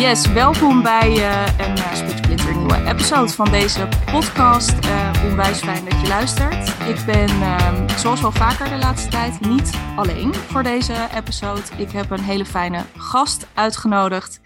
Yes, welkom bij uh, een uh, splinter nieuwe episode van deze podcast. Uh, onwijs fijn dat je luistert. Ik ben, uh, zoals wel vaker de laatste tijd, niet alleen voor deze episode. Ik heb een hele fijne gast uitgenodigd.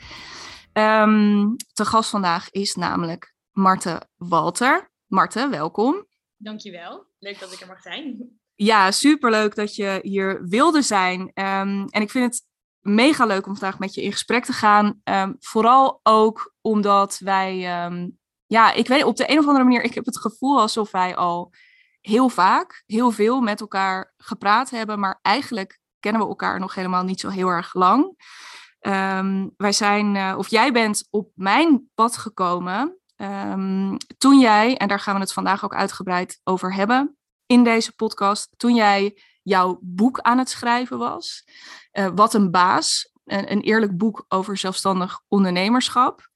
Um, de gast vandaag is namelijk Marte Walter. Marte, welkom. Dankjewel. Leuk dat ik er mag zijn. Ja, superleuk dat je hier wilde zijn. Um, en ik vind het mega leuk om vandaag met je in gesprek te gaan. Um, vooral ook omdat wij, um, ja, ik weet op de een of andere manier, ik heb het gevoel alsof wij al heel vaak, heel veel met elkaar gepraat hebben, maar eigenlijk kennen we elkaar nog helemaal niet zo heel erg lang. Um, wij zijn, uh, of jij bent op mijn pad gekomen toen jij, en daar gaan we het vandaag ook uitgebreid over hebben in deze podcast, toen jij jouw boek aan het schrijven was. Uh, Wat een baas, een, een, eerlijk boek over zelfstandig ondernemerschap.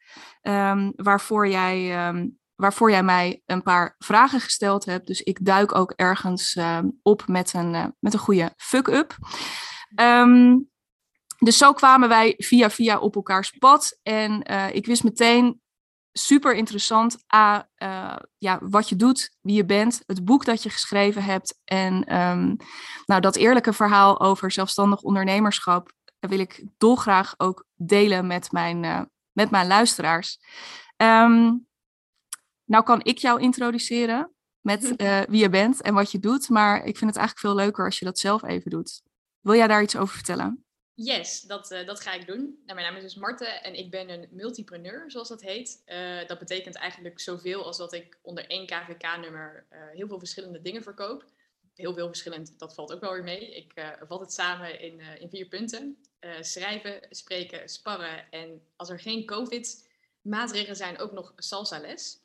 Um, waarvoor, jij, um, waarvoor jij mij een paar vragen gesteld hebt. Dus ik duik ook ergens um, op met een, uh, met een goede fuck-up. dus zo kwamen wij via via op elkaars pad. En uh, ik wist meteen, super interessant. A, uh, ja, wat je doet, wie je bent, het boek dat je geschreven hebt. En um, nou, dat eerlijke verhaal over zelfstandig ondernemerschap wil ik dolgraag ook delen met mijn, uh, met mijn luisteraars. Um, nou kan ik jou introduceren met uh, wie je bent en wat je doet, maar ik vind het eigenlijk veel leuker als je dat zelf even doet. Wil jij daar iets over vertellen? Yes, dat, uh, dat ga ik doen. Nou, mijn naam is dus Marte en ik ben een multipreneur, zoals dat heet. Uh, dat betekent eigenlijk zoveel als dat ik onder één KVK-nummer uh, heel veel verschillende dingen verkoop. Heel veel verschillend, dat valt ook wel weer mee. Ik vat het samen in, in vier punten. schrijven, spreken, sparren en als er geen COVID-maatregelen zijn, ook nog salsa-les.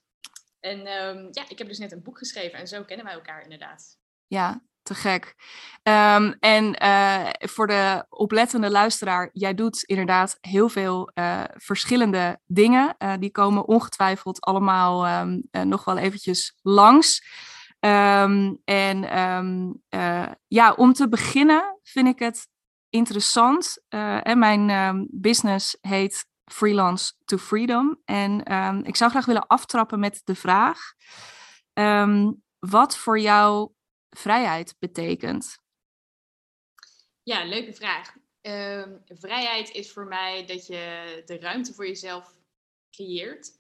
En um, ja, ik heb dus net een boek geschreven en zo kennen wij elkaar inderdaad. Ja, te gek. Um, en uh, voor de oplettende luisteraar, jij doet inderdaad heel veel uh, verschillende dingen. Uh, die komen ongetwijfeld allemaal um, nog wel eventjes langs. Um, en ja, om te beginnen vind ik het interessant. en mijn business heet Freelance to Freedom. En ik zou graag willen aftrappen met de vraag: wat voor jou vrijheid betekent? Ja, leuke vraag. Uh, vrijheid is voor mij dat je de ruimte voor jezelf creëert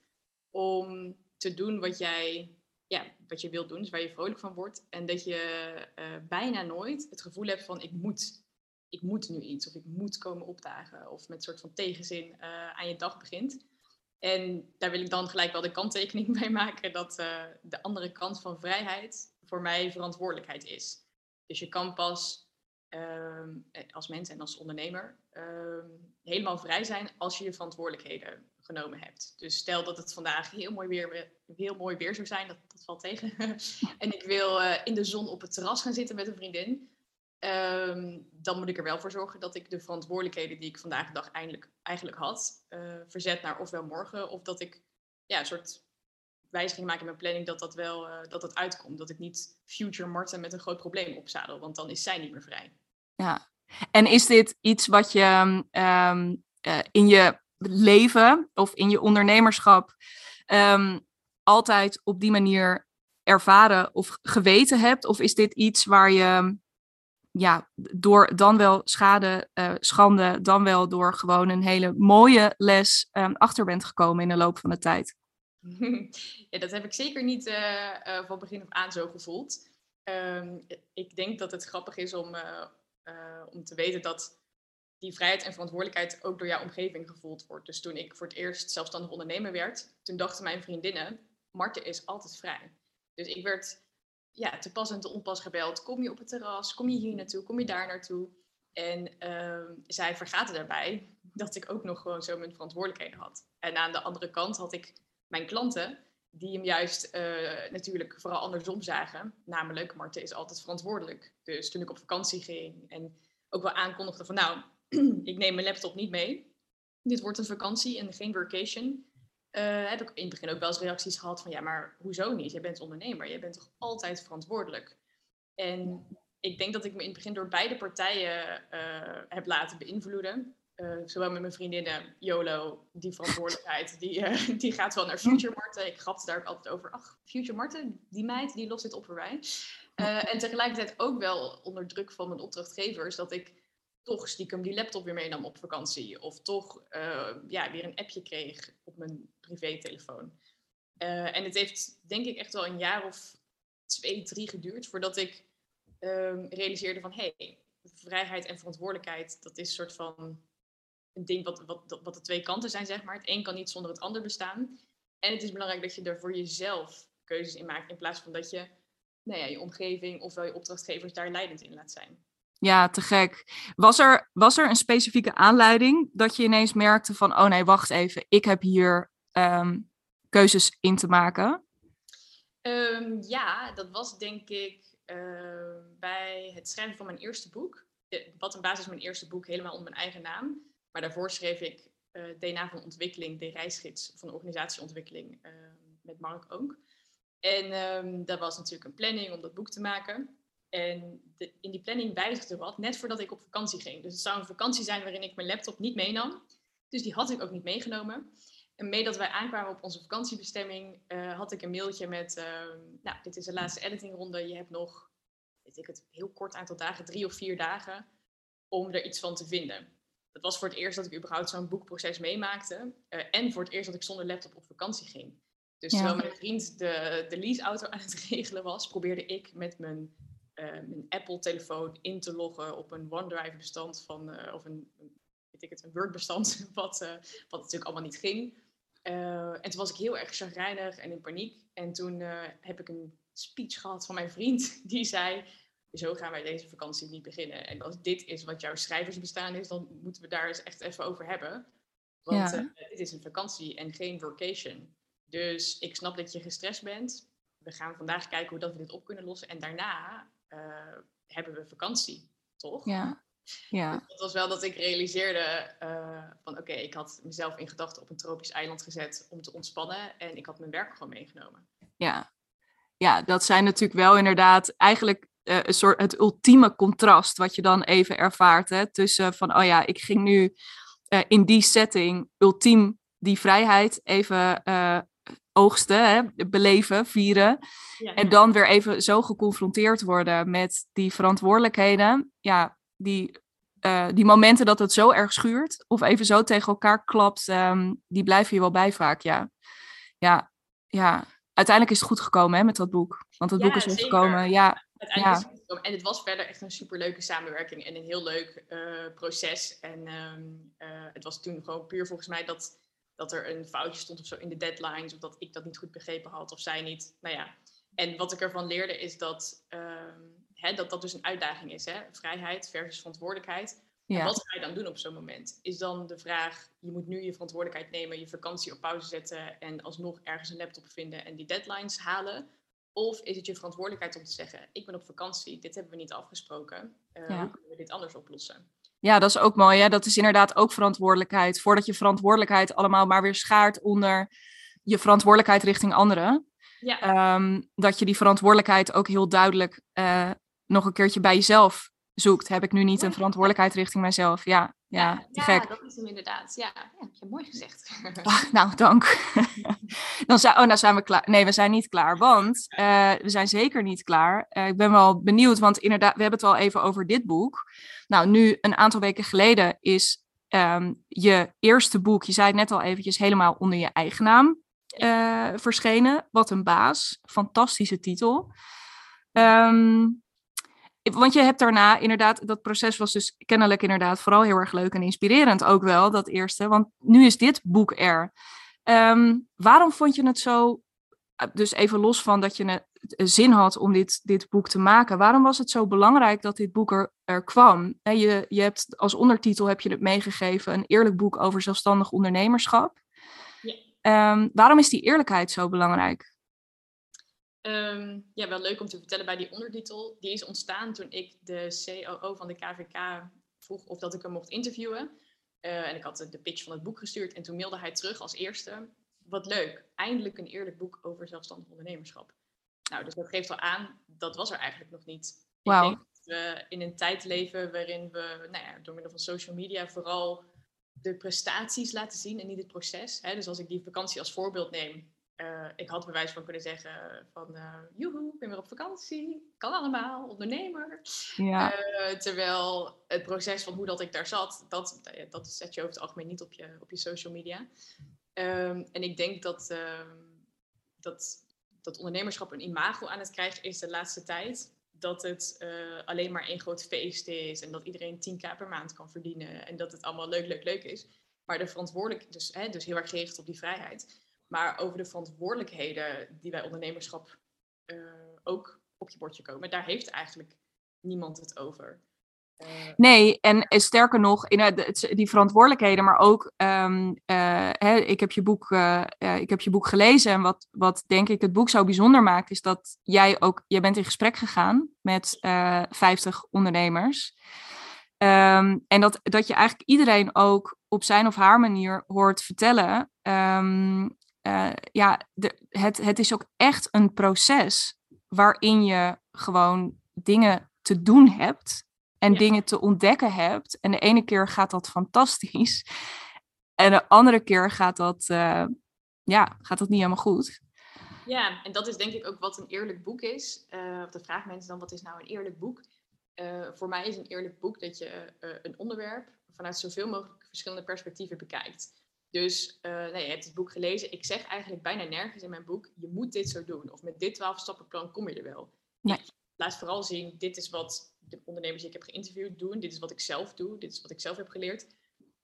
om te doen wat jij ja, wat je wilt doen, dus waar je vrolijk van wordt. En dat je uh, bijna nooit het gevoel hebt van ik moet, ik moet nu iets of ik moet komen opdagen of met een soort van tegenzin uh, aan je dag begint. En daar wil ik dan gelijk wel de kanttekening bij maken dat uh, de andere kant van vrijheid voor mij verantwoordelijkheid is. Dus je kan pas uh, als mens en als ondernemer uh, helemaal vrij zijn als je je verantwoordelijkheden genomen hebt. Dus stel dat het vandaag heel mooi weer, heel mooi weer zou zijn, dat, dat valt tegen. en ik wil uh, in de zon op het terras gaan zitten met een vriendin. Um, dan moet ik er wel voor zorgen dat ik de verantwoordelijkheden die ik vandaag de dag eindelijk, eigenlijk had, uh, verzet naar ofwel morgen, of dat ik ja, een soort wijziging maken in mijn planning dat dat wel uh, dat dat uitkomt. Dat ik niet future Marten met een groot probleem opzadel, want dan is zij niet meer vrij. Ja, en is dit iets wat je um, uh, in je leven of in je ondernemerschap um, altijd op die manier ervaren of geweten hebt? Of is dit iets waar je ja, door dan wel schade, uh, schande, dan wel door gewoon een hele mooie les um, achter bent gekomen in de loop van de tijd? ja, dat heb ik zeker niet uh, uh, van begin af aan zo gevoeld. Um, ik denk dat het grappig is om, uh, om te weten dat die vrijheid en verantwoordelijkheid ook door jouw omgeving gevoeld wordt. Dus toen ik voor het eerst zelfstandig ondernemer werd, toen dachten mijn vriendinnen, Marten is altijd vrij. Dus ik werd ja, te pas en te onpas gebeld. Kom je op het terras? Kom je hier naartoe? Kom je daar naartoe? En ehm, zij vergaten daarbij dat ik ook nog gewoon zo mijn verantwoordelijkheden had. En aan de andere kant had ik mijn klanten, die hem juist uh, natuurlijk vooral andersom zagen. Namelijk, Marten is altijd verantwoordelijk. Dus toen ik op vakantie ging en ook wel aankondigde van nou, ik neem mijn laptop niet mee. Dit wordt een vakantie en geen vacation. Uh, heb ik in het begin ook wel eens reacties gehad van ja, maar hoezo niet? Jij bent ondernemer, jij bent toch altijd verantwoordelijk? En ik denk dat ik me in het begin door beide partijen uh, heb laten beïnvloeden. Uh, zowel met mijn vriendinnen, YOLO, die verantwoordelijkheid, die, uh, die gaat wel naar Future Marten. Ik grapte daar ook altijd over. Ach, Future Marten, die meid, die lost dit op voor mij. En tegelijkertijd ook wel onder druk van mijn opdrachtgevers, dat ik toch stiekem die laptop weer meenam op vakantie. Of toch ja, weer een appje kreeg op mijn privételefoon. en het heeft denk ik echt wel een jaar of twee, drie geduurd voordat ik um, realiseerde van hé, hey, vrijheid en verantwoordelijkheid, dat is een soort van een ding wat, wat, wat de twee kanten zijn, zeg maar. Het een kan niet zonder het ander bestaan. En het is belangrijk dat je er voor jezelf keuzes in maakt, in plaats van dat je nou ja, je omgeving ofwel je opdrachtgevers daar leidend in laat zijn. Ja, te gek. Was er, was er een specifieke aanleiding dat je ineens merkte van, oh nee, wacht even, ik heb hier um, keuzes in te maken? Um, ja, dat was denk ik uh, bij het schrijven van mijn eerste boek. De, wat een basis mijn eerste boek helemaal onder mijn eigen naam. Maar daarvoor schreef ik uh, DNA van ontwikkeling, de reisgids van organisatieontwikkeling uh, met Mark ook. En um, dat was natuurlijk een planning om dat boek te maken. En de, in die planning wijzigde wat, net voordat ik op vakantie ging. Dus het zou een vakantie zijn waarin ik mijn laptop niet meenam. Dus die had ik ook niet meegenomen. En mee dat wij aankwamen op onze vakantiebestemming, uh, had ik een mailtje met, uh, nou, dit is de laatste editingronde. Je hebt nog, weet ik het, heel kort aantal dagen, drie of vier dagen, om er iets van te vinden. Dat was voor het eerst dat ik überhaupt zo'n boekproces meemaakte. Uh, en voor het eerst dat ik zonder laptop op vakantie ging. Dus ja. terwijl mijn vriend de, de leaseauto aan het regelen was, probeerde ik met mijn, mijn Apple-telefoon in te loggen op een OneDrive-bestand van, of een, weet ik het, een Word-bestand, wat, wat natuurlijk allemaal niet ging. En toen was ik heel erg chagrijnig en in paniek. En toen heb ik een speech gehad van mijn vriend. Die zei, zo gaan wij deze vakantie niet beginnen. En als dit is wat jouw schrijversbestaan is, dan moeten we daar eens echt even over hebben. Want ja. uh, dit is een vakantie en geen vacation. Dus ik snap dat je gestrest bent. We gaan vandaag kijken hoe dat we dit op kunnen lossen. En daarna hebben we vakantie, toch? Ja. Ja. Dus dat was wel dat ik realiseerde uh, van oké, ik had mezelf in gedachten op een tropisch eiland gezet om te ontspannen en ik had mijn werk gewoon meegenomen. Ja, ja dat zijn natuurlijk wel inderdaad eigenlijk uh, een soort het ultieme contrast wat je dan even ervaart hè, tussen van oh ja, ik ging nu uh, in die setting ultiem die vrijheid even oogsten, hè, beleven, vieren. Ja, en dan weer even zo geconfronteerd worden met die verantwoordelijkheden. Ja, die, die momenten dat het zo erg schuurt of even zo tegen elkaar klapt, um, die blijven je wel bij vaak, ja. Ja, ja. Uiteindelijk is het goed gekomen hè, met dat boek. Want het ja, boek is goed gekomen. Ja, Uiteindelijk ja. is. En het was verder echt een superleuke samenwerking en een heel leuk uh, proces. En um, uh, het was toen gewoon puur volgens mij dat, dat er een foutje stond of zo in de deadlines. Of dat ik dat niet goed begrepen had of zij niet. Nou ja. En wat ik ervan leerde is dat um, hè, dat dat dus een uitdaging is. Hè? Vrijheid versus verantwoordelijkheid. Ja. En wat ga je dan doen op zo'n moment? Is dan de vraag, je moet nu je verantwoordelijkheid nemen, je vakantie op pauze zetten en alsnog ergens een laptop vinden en die deadlines halen? Of is het je verantwoordelijkheid om te zeggen, ik ben op vakantie, dit hebben we niet afgesproken, uh, ja. kunnen we dit anders oplossen? Ja, dat is ook mooi. Hè? Dat is inderdaad ook verantwoordelijkheid. Voordat je verantwoordelijkheid allemaal maar weer schaart onder je verantwoordelijkheid richting anderen. Ja. Um, dat je die verantwoordelijkheid ook heel duidelijk uh, nog een keertje bij jezelf zoekt. Heb ik nu niet een verantwoordelijkheid richting mijzelf? Ja, ja, ja, gek. dat is hem inderdaad. Ja, ja heb je mooi gezegd. Nou, dank. Dan zijn, oh, nou zijn we klaar. Nee, we zijn niet klaar, want uh, we zijn zeker niet klaar. Uh, ik ben wel benieuwd, want inderdaad, we hebben het wel even over dit boek. Nou, nu een aantal weken geleden is um, je eerste boek, je zei het net al eventjes, helemaal onder je eigen naam uh, verschenen. Wat een baas. Fantastische titel. Um, want je hebt daarna inderdaad, dat proces was dus kennelijk inderdaad vooral heel erg leuk en inspirerend ook wel, dat eerste. Want nu is dit boek er. Um, waarom vond je het zo, eh, dus even los van dat je een zin had om dit, dit boek te maken, waarom was het zo belangrijk dat dit boek er, er kwam? Je, je hebt als ondertitel heb je het meegegeven, een eerlijk boek over zelfstandig ondernemerschap. Ja. Um, waarom is die eerlijkheid zo belangrijk? Um, ja, wel leuk om te vertellen bij die ondertitel. Die is ontstaan toen ik de COO van de KVK vroeg of dat ik hem mocht interviewen. Uh, en ik had de pitch van het boek gestuurd en toen mailde hij terug als eerste. Wat leuk, eindelijk een eerlijk boek over zelfstandig ondernemerschap. Nou, dus dat geeft al aan, dat was er eigenlijk nog niet. Wow. Ik denk dat we in een tijd leven waarin we, nou ja, door middel van social media vooral de prestaties laten zien en niet het proces. Hè? Dus als ik die vakantie als voorbeeld neem, uh, ik had bewijs van kunnen zeggen van uh, joehoe, ik ben weer op vakantie, kan allemaal, ondernemer. Ja. Uh, terwijl het proces van hoe dat ik daar zat, dat, dat zet je over het algemeen niet op je, op je social media. Um, en ik denk dat, um, dat, dat ondernemerschap een imago aan het krijgen is de laatste tijd. Dat het alleen maar één groot feest is en dat iedereen 10k per maand kan verdienen en dat het allemaal leuk, leuk, leuk is. Maar de verantwoordelijk, dus, hè, dus heel erg gericht op die vrijheid maar over de verantwoordelijkheden die bij ondernemerschap uh, ook op je bordje komen, daar heeft eigenlijk niemand het over. Uh, nee, en sterker nog, in, die verantwoordelijkheden, maar ook, uh, hè, ik, heb je boek, ik heb je boek gelezen en wat, wat denk ik het boek zo bijzonder maakt, is dat jij ook, jij bent in gesprek gegaan met 50 ondernemers. Um, en dat, dat je eigenlijk iedereen ook op zijn of haar manier hoort vertellen um, uh, ja, de, het, het is ook echt een proces waarin je gewoon dingen te doen hebt en dingen te ontdekken hebt. En de ene keer gaat dat fantastisch en de andere keer gaat dat, uh, ja, gaat dat niet helemaal goed. Ja, en dat is denk ik ook wat een eerlijk boek is. Uh, of de vraag mensen dan, wat is nou een eerlijk boek? voor mij is een eerlijk boek dat je een onderwerp vanuit zoveel mogelijk verschillende perspectieven bekijkt. Dus uh, nee, je hebt het boek gelezen. Ik zeg eigenlijk bijna nergens in mijn boek, je moet dit zo doen. Of met dit 12 stappenplan kom je er wel. Nee. laat vooral zien, dit is wat de ondernemers die ik heb geïnterviewd doen. Dit is wat ik zelf doe. Dit is wat ik zelf heb geleerd.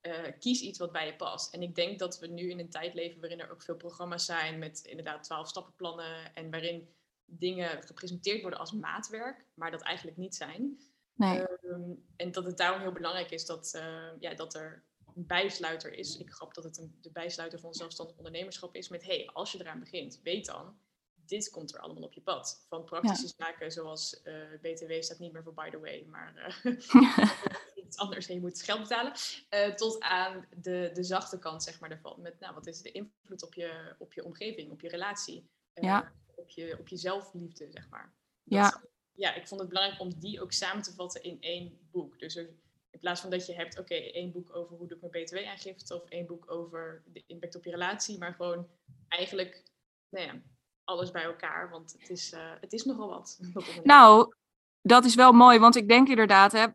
Uh, kies iets wat bij je past. En ik denk dat we nu in een tijd leven waarin er ook veel programma's zijn met inderdaad 12 stappenplannen. En waarin dingen gepresenteerd worden als maatwerk, maar dat eigenlijk niet zijn. Nee. Um, en dat het daarom heel belangrijk is dat, uh, ja, dat er een bijsluiter is. Ik grap dat het een, de bijsluiter van zelfstandig ondernemerschap is. Met hey, als je eraan begint, weet dan, dit komt er allemaal op je pad. Van praktische zaken zoals uh, BTW staat niet meer voor by the way, maar uh, iets anders en je moet geld betalen. Uh, tot aan de, de zachte kant, zeg maar, daarvan. Met nou, wat is de invloed op je, op je omgeving, op je relatie, ja. op, je, op je zelfliefde, zeg maar. ja. ja, ik vond het belangrijk om die ook samen te vatten in één boek. Dus er in plaats van dat je hebt, oké, één boek over hoe doe ik mijn btw-aangifte of één boek over de impact op je relatie, maar gewoon eigenlijk, nou ja, alles bij elkaar, want het is, uh, het is nogal wat. Nou, dat is wel mooi, want ik denk inderdaad, hè,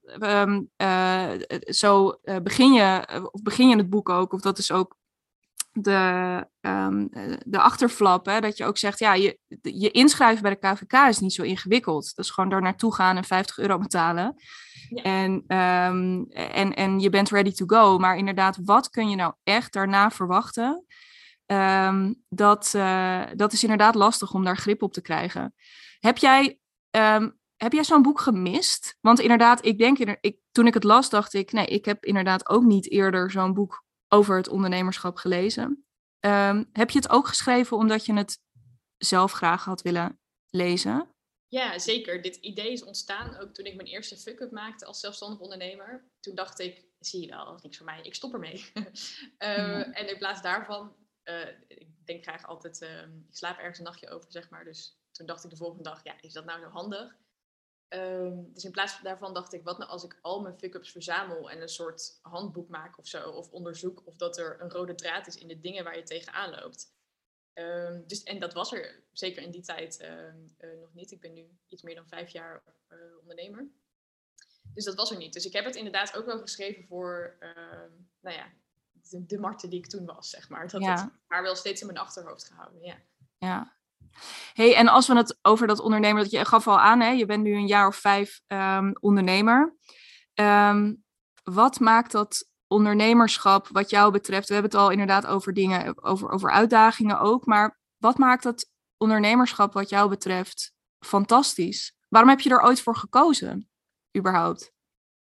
um, zo uh, begin, je, of begin je het boek ook, of dat is ook de, um, de achterflap, hè, dat je ook zegt, ja, je, je inschrijven bij de KVK is niet zo ingewikkeld. Dat is gewoon daar naartoe gaan en 50 euro betalen. En, um, en, en je bent ready to go. Maar inderdaad, wat kun je nou echt daarna verwachten? Um, dat, uh, dat is inderdaad lastig om daar grip op te krijgen. Heb jij, heb jij zo'n boek gemist? Want inderdaad, ik denk, ik, toen ik het las, dacht ik, nee, ik heb inderdaad ook niet eerder zo'n boek over het ondernemerschap gelezen. heb je het ook geschreven omdat je het zelf graag had willen lezen? Ja, zeker. Dit idee is ontstaan ook toen ik mijn eerste fuck-up maakte als zelfstandig ondernemer. Toen dacht ik, zie je wel, dat is niks voor mij, ik stop ermee. uh, En in plaats daarvan, uh, ik denk graag altijd, uh, ik slaap ergens een nachtje over, zeg maar. Dus toen dacht ik de volgende dag, ja, is dat nou zo handig? Ehm, dus in plaats daarvan dacht ik, wat nou als ik al mijn fuck-ups verzamel en een soort handboek maak of zo, of onderzoek of dat er een rode draad is in de dingen waar je tegenaan loopt. Um, dus, en dat was er zeker in die tijd uh, uh, nog niet. Ik ben nu iets meer dan vijf jaar uh, ondernemer. Dus dat was er niet. Dus ik heb het inderdaad ook wel geschreven voor ehm, nou ja, de, de Marten die ik toen was, zeg maar. Dat ja. het haar wel steeds in mijn achterhoofd gehouden. Ja. ja. Hey, en als we het over dat ondernemer, dat je gaf al aan, hè, je bent nu een jaar of vijf um, ondernemer. wat maakt dat ondernemerschap wat jou betreft? We hebben het al inderdaad over dingen, over, over uitdagingen ook. Maar wat maakt het ondernemerschap wat jou betreft fantastisch? Waarom heb je er ooit voor gekozen, überhaupt?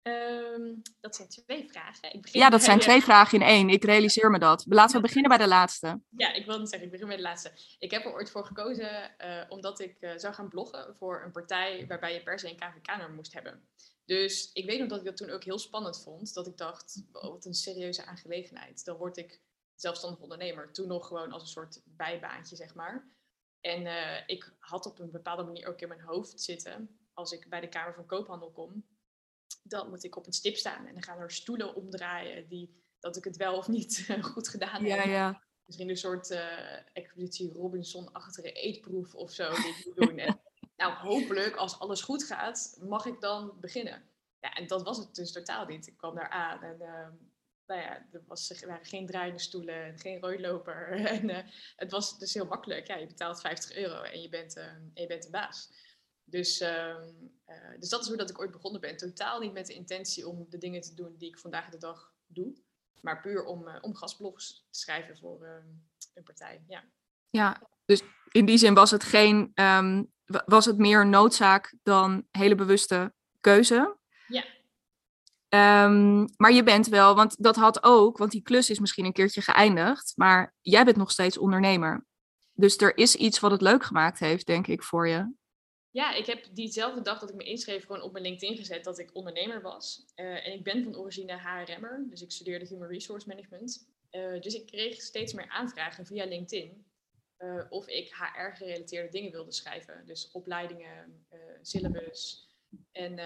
Um, dat zijn twee vragen. Ik begin ja, dat zijn twee vragen in één. Ik realiseer me dat. Laten we beginnen bij de laatste. Ja, ik wilde zeggen, ik begin bij de laatste. Ik heb er ooit voor gekozen uh, omdat ik uh, zou gaan bloggen voor een partij waarbij je per se een KVK-nummer moest hebben. Dus ik weet nog dat ik dat toen ook heel spannend vond. Dat ik dacht, wat een serieuze aangelegenheid. Dan word ik zelfstandig ondernemer. Toen nog gewoon als een soort bijbaantje, zeg maar. En uh, ik had op een bepaalde manier ook in mijn hoofd zitten. Als ik bij de Kamer van Koophandel kom, dan moet ik op een stip staan. En dan gaan er stoelen omdraaien die dat ik het wel of niet goed gedaan Ja, heb. ja. Misschien een soort eh expeditie Robinson-achtige eetproef of zo die ik moet doen. En, nou, hopelijk, als alles goed gaat, mag ik dan beginnen. Ja, en dat was het dus totaal niet. Ik kwam daar aan en ehm, nou ja, er, was, er waren geen draaiende stoelen en geen rooiloper. En eh, het was dus heel makkelijk. Ja, je betaalt 50 euro en je bent, ehm, en je bent de baas. Dus, ehm, eh, dus dat is hoe dat ik ooit begonnen ben. Totaal niet met de intentie om de dingen te doen die ik vandaag de dag doe. Maar puur om, eh, om gastblogs te schrijven voor ehm, een partij. Ja. Ja, dus in die zin was het geen, ehm, wa- was het meer noodzaak dan hele bewuste keuze. Ja. Ehm, maar je bent wel, want dat had ook, want die klus is misschien een keertje geëindigd, maar jij bent nog steeds ondernemer. Dus er is iets wat het leuk gemaakt heeft, denk ik, voor je. Ja, ik heb diezelfde dag dat ik me inschreef gewoon op mijn LinkedIn gezet dat ik ondernemer was. Eh, en ik ben van origine HRM'er, dus ik studeerde Human Resource Management. Eh, dus ik kreeg steeds meer aanvragen via LinkedIn eh, of ik HR-gerelateerde dingen wilde schrijven. Dus opleidingen, syllabus. En,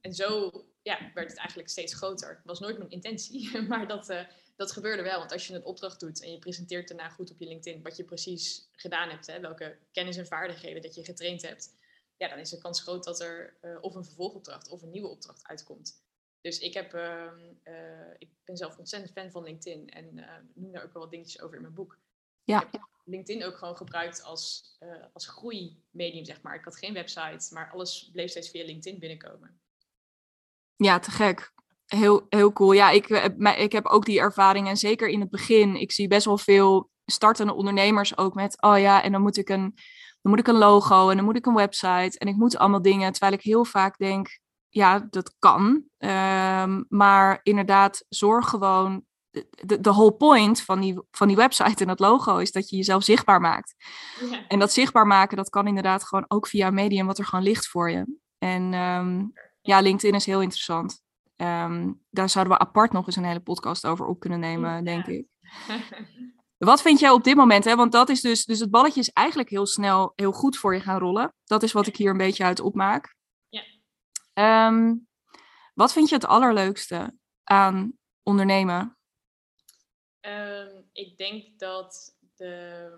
en zo ja, werd het eigenlijk steeds groter. Het was nooit mijn intentie, maar dat, dat gebeurde wel. Want als je een opdracht doet en je presenteert daarna goed op je LinkedIn wat je precies gedaan hebt, hè, welke kennis en vaardigheden dat je getraind hebt, ja, dan is de kans groot dat er eh, of een vervolgopdracht of een nieuwe opdracht uitkomt. Dus ik, heb, ehm, eh, ik ben zelf ontzettend fan van LinkedIn en eh, noem daar ook wel wat dingetjes over in mijn boek. Ja. Ik heb LinkedIn ook gewoon gebruikt als, eh als groeimedium, zeg maar. Ik had geen website, maar alles bleef steeds via LinkedIn binnenkomen. Ja, te gek. Heel, heel cool. Ja, ik, maar ik heb ook die ervaring. En zeker in het begin, ik zie best wel veel startende ondernemers ook met, oh ja, en dan moet ik een, dan moet ik een logo en dan moet ik een website en ik moet allemaal dingen. Terwijl ik heel vaak denk, ja, dat kan. Ehm, maar inderdaad, zorg gewoon. De, de, whole point van die, van die website en dat logo is dat je jezelf zichtbaar maakt. Ja, En dat zichtbaar maken, dat kan inderdaad gewoon ook via een medium wat er gewoon ligt voor je. En ehm, ja, LinkedIn is heel interessant. Ehm, daar zouden we apart nog eens een hele podcast over op kunnen nemen, denk ik. Wat vind jij op dit moment? Hè? Want dat is dus, dus het balletje is eigenlijk heel snel heel goed voor je gaan rollen. Dat is wat ik hier een beetje uit opmaak. Ja. Ehm, wat vind je het allerleukste aan ondernemen? Ehm, ik denk dat, de,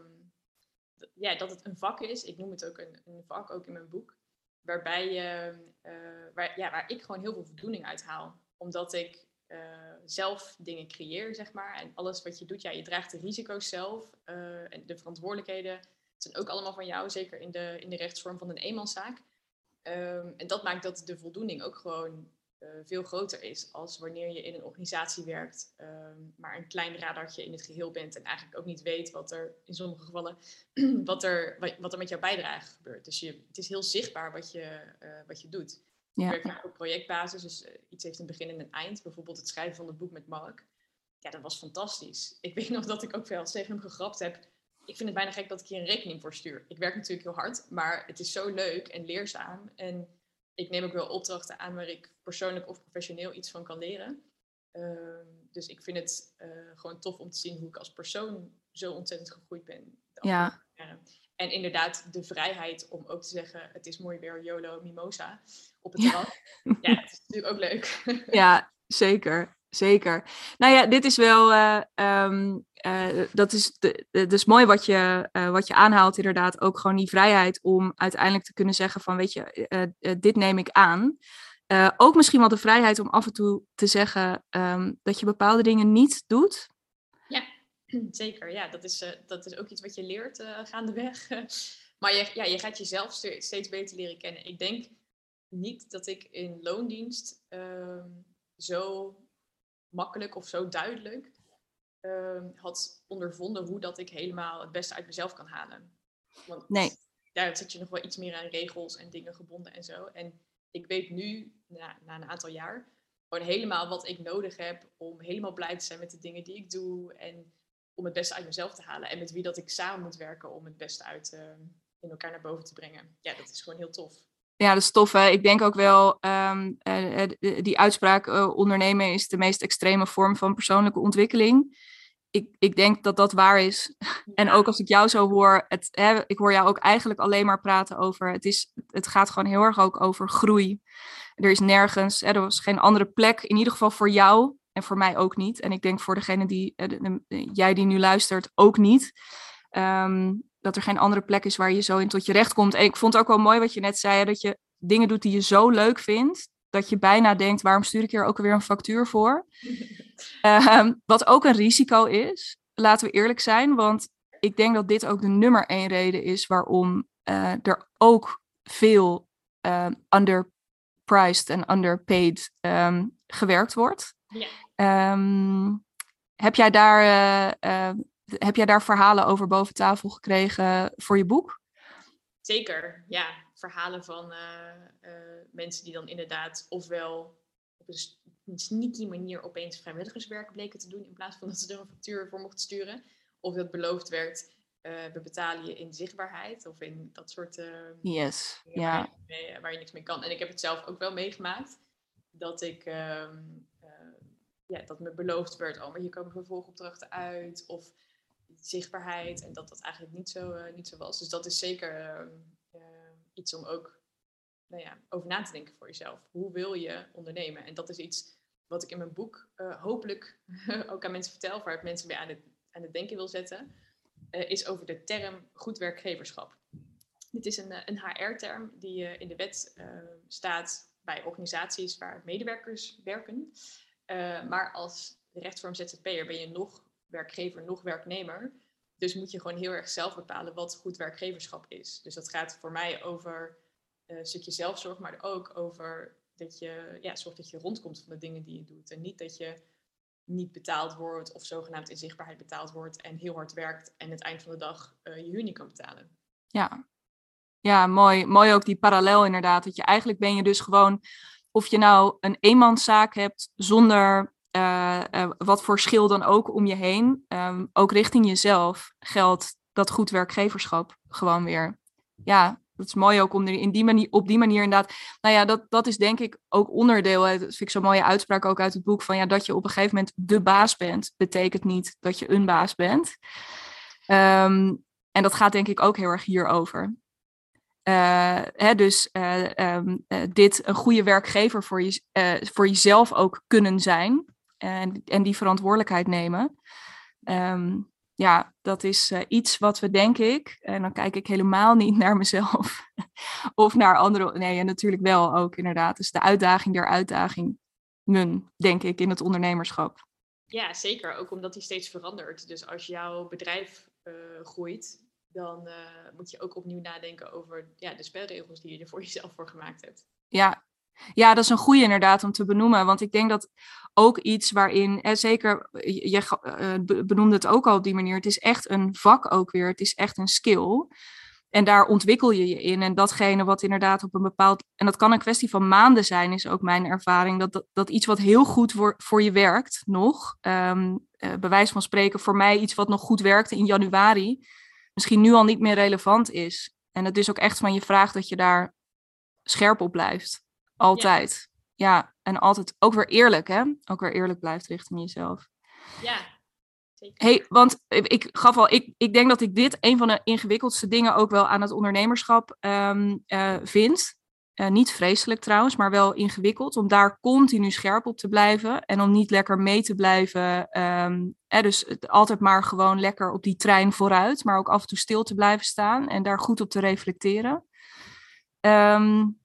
ja, dat het een vak is. Ik noem het ook een, een vak, ook in mijn boek. Waarbij je, eh, waar, ja, waar ik gewoon heel veel voldoening uit haal. Omdat ik eh, zelf dingen creëer, zeg maar. En alles wat je doet, ja, je draagt de risico's zelf. eh, en de verantwoordelijkheden zijn ook allemaal van jou. Zeker in de, in de rechtsvorm van een eenmanszaak. Ehm, en dat maakt dat de voldoening ook gewoon eh, veel groter is als wanneer je in een organisatie werkt, ehm, maar een klein radartje in het geheel bent en eigenlijk ook niet weet wat er in sommige gevallen wat er, wat, er met jouw bijdrage gebeurt. Dus je, het is heel zichtbaar wat je, wat je doet. Ik Ja, werk vaak op projectbasis, dus eh, iets heeft een begin en een eind. Bijvoorbeeld het schrijven van het boek met Mark. Ja, dat was fantastisch. Ik weet nog dat ik ook wel eens tegen hem gegrapt heb. Ik vind het bijna gek dat ik hier een rekening voor stuur. Ik werk natuurlijk heel hard, maar het is zo leuk en leerzaam. En ik neem ook wel opdrachten aan waar ik persoonlijk of professioneel iets van kan leren. Ehm, dus ik vind het eh, gewoon tof om te zien hoe ik als persoon zo ontzettend gegroeid ben. de Ja. afgelopen jaren. En inderdaad de vrijheid om ook te zeggen, het is mooi weer YOLO Mimosa op het terras. Ja, dat is natuurlijk ook leuk. ja zeker. Zeker. Nou ja, dit is wel. eh, ehm, eh, dat is, de, de- dus mooi wat je, eh, wat je aanhaalt, inderdaad. Ook gewoon die vrijheid om uiteindelijk te kunnen zeggen: van weet je, dit neem ik aan. Ook misschien wel de vrijheid om af en toe te zeggen ehm, dat je bepaalde dingen niet doet. Zeker, ja, dat is, eh, dat is ook iets wat je leert eh, gaandeweg. maar je, ja, je gaat jezelf ste- steeds beter leren kennen. Ik denk niet dat ik in loondienst ehm, zo makkelijk of zo duidelijk ehm, had ondervonden hoe dat ik helemaal het beste uit mezelf kan halen. Want Nee. daar zit je nog wel iets meer aan regels en dingen gebonden en zo. En ik weet nu, na, na een aantal jaar, gewoon helemaal wat ik nodig heb om helemaal blij te zijn met de dingen die ik doe. En om het beste uit mezelf te halen. En met wie dat ik samen moet werken om het beste uit eh, in elkaar naar boven te brengen. Ja, dat is gewoon heel tof. Ja, dat is tof. Hè? Ik denk ook wel, ehm, eh, die uitspraak ondernemen is de meest extreme vorm van persoonlijke ontwikkeling. Ik, ik denk dat dat waar is. En ook als ik jou zo hoor, het, hè, ik hoor jou ook eigenlijk alleen maar praten over, het, is, het gaat gewoon heel erg ook over groei. Er is nergens, hè, er was geen andere plek, in ieder geval voor jou, En voor mij ook niet. En ik denk voor degene die, jij die nu luistert, ook niet. Ehm, dat er geen andere plek is waar je zo in tot je recht komt. En ik vond het ook wel mooi wat je net zei, dat je dingen doet die je zo leuk vindt, dat je bijna denkt, waarom stuur ik hier ook alweer een factuur voor? Ehm, wat ook een risico is, laten we eerlijk zijn, want ik denk dat dit ook de nummer één reden is waarom uh, er ook veel uh, underpriced en underpaid um, gewerkt wordt. Ja. Um, heb, jij daar, uh, heb jij daar verhalen over boven tafel gekregen voor je boek? Zeker, ja. Verhalen van mensen die dan inderdaad ofwel op een sneaky manier opeens vrijwilligerswerk bleken te doen in plaats van dat ze er een factuur voor mochten sturen. Of dat beloofd werd, uh, we betalen je in zichtbaarheid of in dat soort uh, yes. ja. Waar, waar, je niks mee kan. En ik heb het zelf ook wel meegemaakt dat ik uh, ja, dat me beloofd werd, oh, maar hier komen vervolgopdrachten uit of zichtbaarheid en dat dat eigenlijk niet zo, niet zo was. Dus dat is zeker ehm, iets om ook nou ja, over na te denken voor jezelf. Hoe wil je ondernemen? En dat is iets wat ik in mijn boek hopelijk ook aan mensen vertel, waar ik mensen mee aan het, aan het denken wil zetten. Eh, is over de term goed werkgeverschap. Dit is een, eh, een HR-term die in de wet staat bij organisaties waar medewerkers werken. Maar als rechtsvorm ZZP'er ben je nog werkgever, nog werknemer. Dus moet je gewoon heel erg zelf bepalen wat goed werkgeverschap is. Dus dat gaat voor mij over een stukje zelfzorg, maar ook over dat je ja, zorgt dat je rondkomt van de dingen die je doet. En niet dat je niet betaald wordt of zogenaamd in zichtbaarheid betaald wordt en heel hard werkt en het eind van de dag uh, je huur niet kan betalen. Ja, ja mooi. mooi ook die parallel inderdaad. Dat je eigenlijk ben je dus gewoon, of je nou een eenmanszaak hebt zonder uh, uh, wat voor schil dan ook om je heen, um, ook richting jezelf geldt dat goed werkgeverschap gewoon weer. Ja, dat is mooi ook om in die manier, op die manier inderdaad. Nou ja, dat, dat is denk ik ook onderdeel. Dat vind ik zo'n mooie uitspraak ook uit het boek. Van ja, dat je op een gegeven moment de baas bent, betekent niet dat je een baas bent. Um, en dat gaat denk ik ook heel erg hierover. Uh, hè, dus uh, um, uh, dit een goede werkgever voor, je, voor jezelf ook kunnen zijn. En, en die verantwoordelijkheid nemen. Um, ja, dat is iets wat we, denk ik, en dan kijk ik helemaal niet naar mezelf of naar anderen. Nee, natuurlijk wel ook inderdaad. Dus de uitdaging der uitdagingen, denk ik, in het ondernemerschap. Ja, zeker. Ook omdat die steeds verandert. Dus als jouw bedrijf groeit, dan uh, moet je ook opnieuw nadenken over ja, de spelregels die je er voor jezelf voor gemaakt hebt. Ja, ja, dat is een goede inderdaad om te benoemen. Want ik denk dat ook iets waarin, zeker, je uh, benoemde het ook al op die manier, het is echt een vak ook weer, het is echt een skill. En daar ontwikkel je je in. En datgene wat inderdaad op een bepaald. En dat kan een kwestie van maanden zijn, is ook mijn ervaring. Dat, dat, iets wat heel goed voor, voor je werkt, nog. Um, bewijs van spreken, voor mij iets wat nog goed werkte in januari. Misschien nu al niet meer relevant is. En het is ook echt van je vraag dat je daar scherp op blijft. Altijd. Ja. en altijd ook weer eerlijk, hè? Ook weer eerlijk blijft richting jezelf. Ja. Zeker. Hey, want ik gaf al, ik, ik denk dat ik dit een van de ingewikkeldste dingen ook wel aan het ondernemerschap um, uh, vind. Uh, niet vreselijk trouwens, maar wel ingewikkeld. Om daar continu scherp op te blijven. En om niet lekker mee te blijven. Um, eh, dus altijd maar gewoon lekker op die trein vooruit. Maar ook af en toe stil te blijven staan. En daar goed op te reflecteren. Um,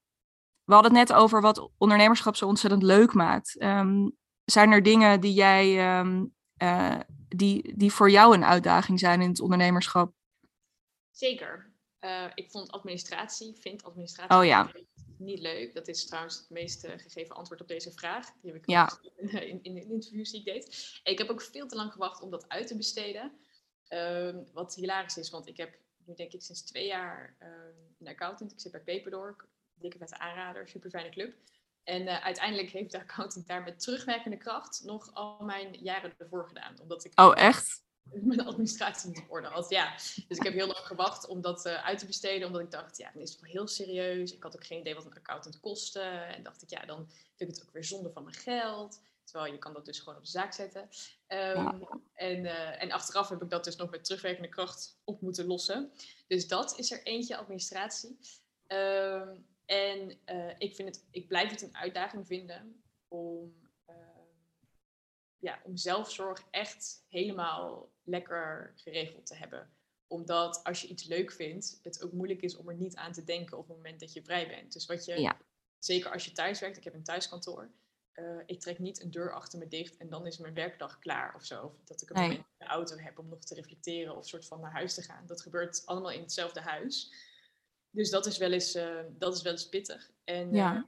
we hadden het net over wat ondernemerschap zo ontzettend leuk maakt. Um, zijn er dingen die jij, uh, die, die voor jou een uitdaging zijn in het ondernemerschap? Zeker. Uh, ik vond administratie, vind administratie oh, ja. Niet leuk. Dat is trouwens het meest uh, gegeven antwoord op deze vraag. Die heb ik ja. in, in, in, de interviews die ik deed. Ik heb ook veel te lang gewacht om dat uit te besteden. Uh, wat hilarisch is, want ik heb nu denk ik sinds twee jaar een accountant. Ik zit bij Paperdork dikke vette aanrader, super fijne club. En uh, uiteindelijk heeft de accountant daar met terugwerkende kracht nog al mijn jaren ervoor gedaan. Omdat ik oh, echt? mijn administratie niet op orde had. Ja, dus ik heb heel lang gewacht om dat uh, uit te besteden. Omdat ik dacht, ja, dan is het wel heel serieus. Ik had ook geen idee wat een accountant kostte. En dacht ik, ja, dan vind ik het ook weer zonde van mijn geld. Terwijl je kan dat dus gewoon op de zaak zetten. Um, ja. en, uh, en achteraf heb ik dat dus nog met terugwerkende kracht op moeten lossen. Dus dat is er eentje, administratie. Um, en uh, ik, vind het, ik blijf het een uitdaging vinden om ja, om zelfzorg echt helemaal lekker geregeld te hebben. Omdat als je iets leuk vindt, het ook moeilijk is om er niet aan te denken op het moment dat je vrij bent. Dus wat je, Ja. zeker als je thuis werkt, ik heb een thuiskantoor. eh, ik trek niet een deur achter me dicht en dan is mijn werkdag klaar of zo. Of dat ik een Nee. moment in de auto heb om nog te reflecteren of soort van naar huis te gaan. Dat gebeurt allemaal in hetzelfde huis. Dus dat is wel eens, eh, dat is wel eens pittig. En, Ja. eh,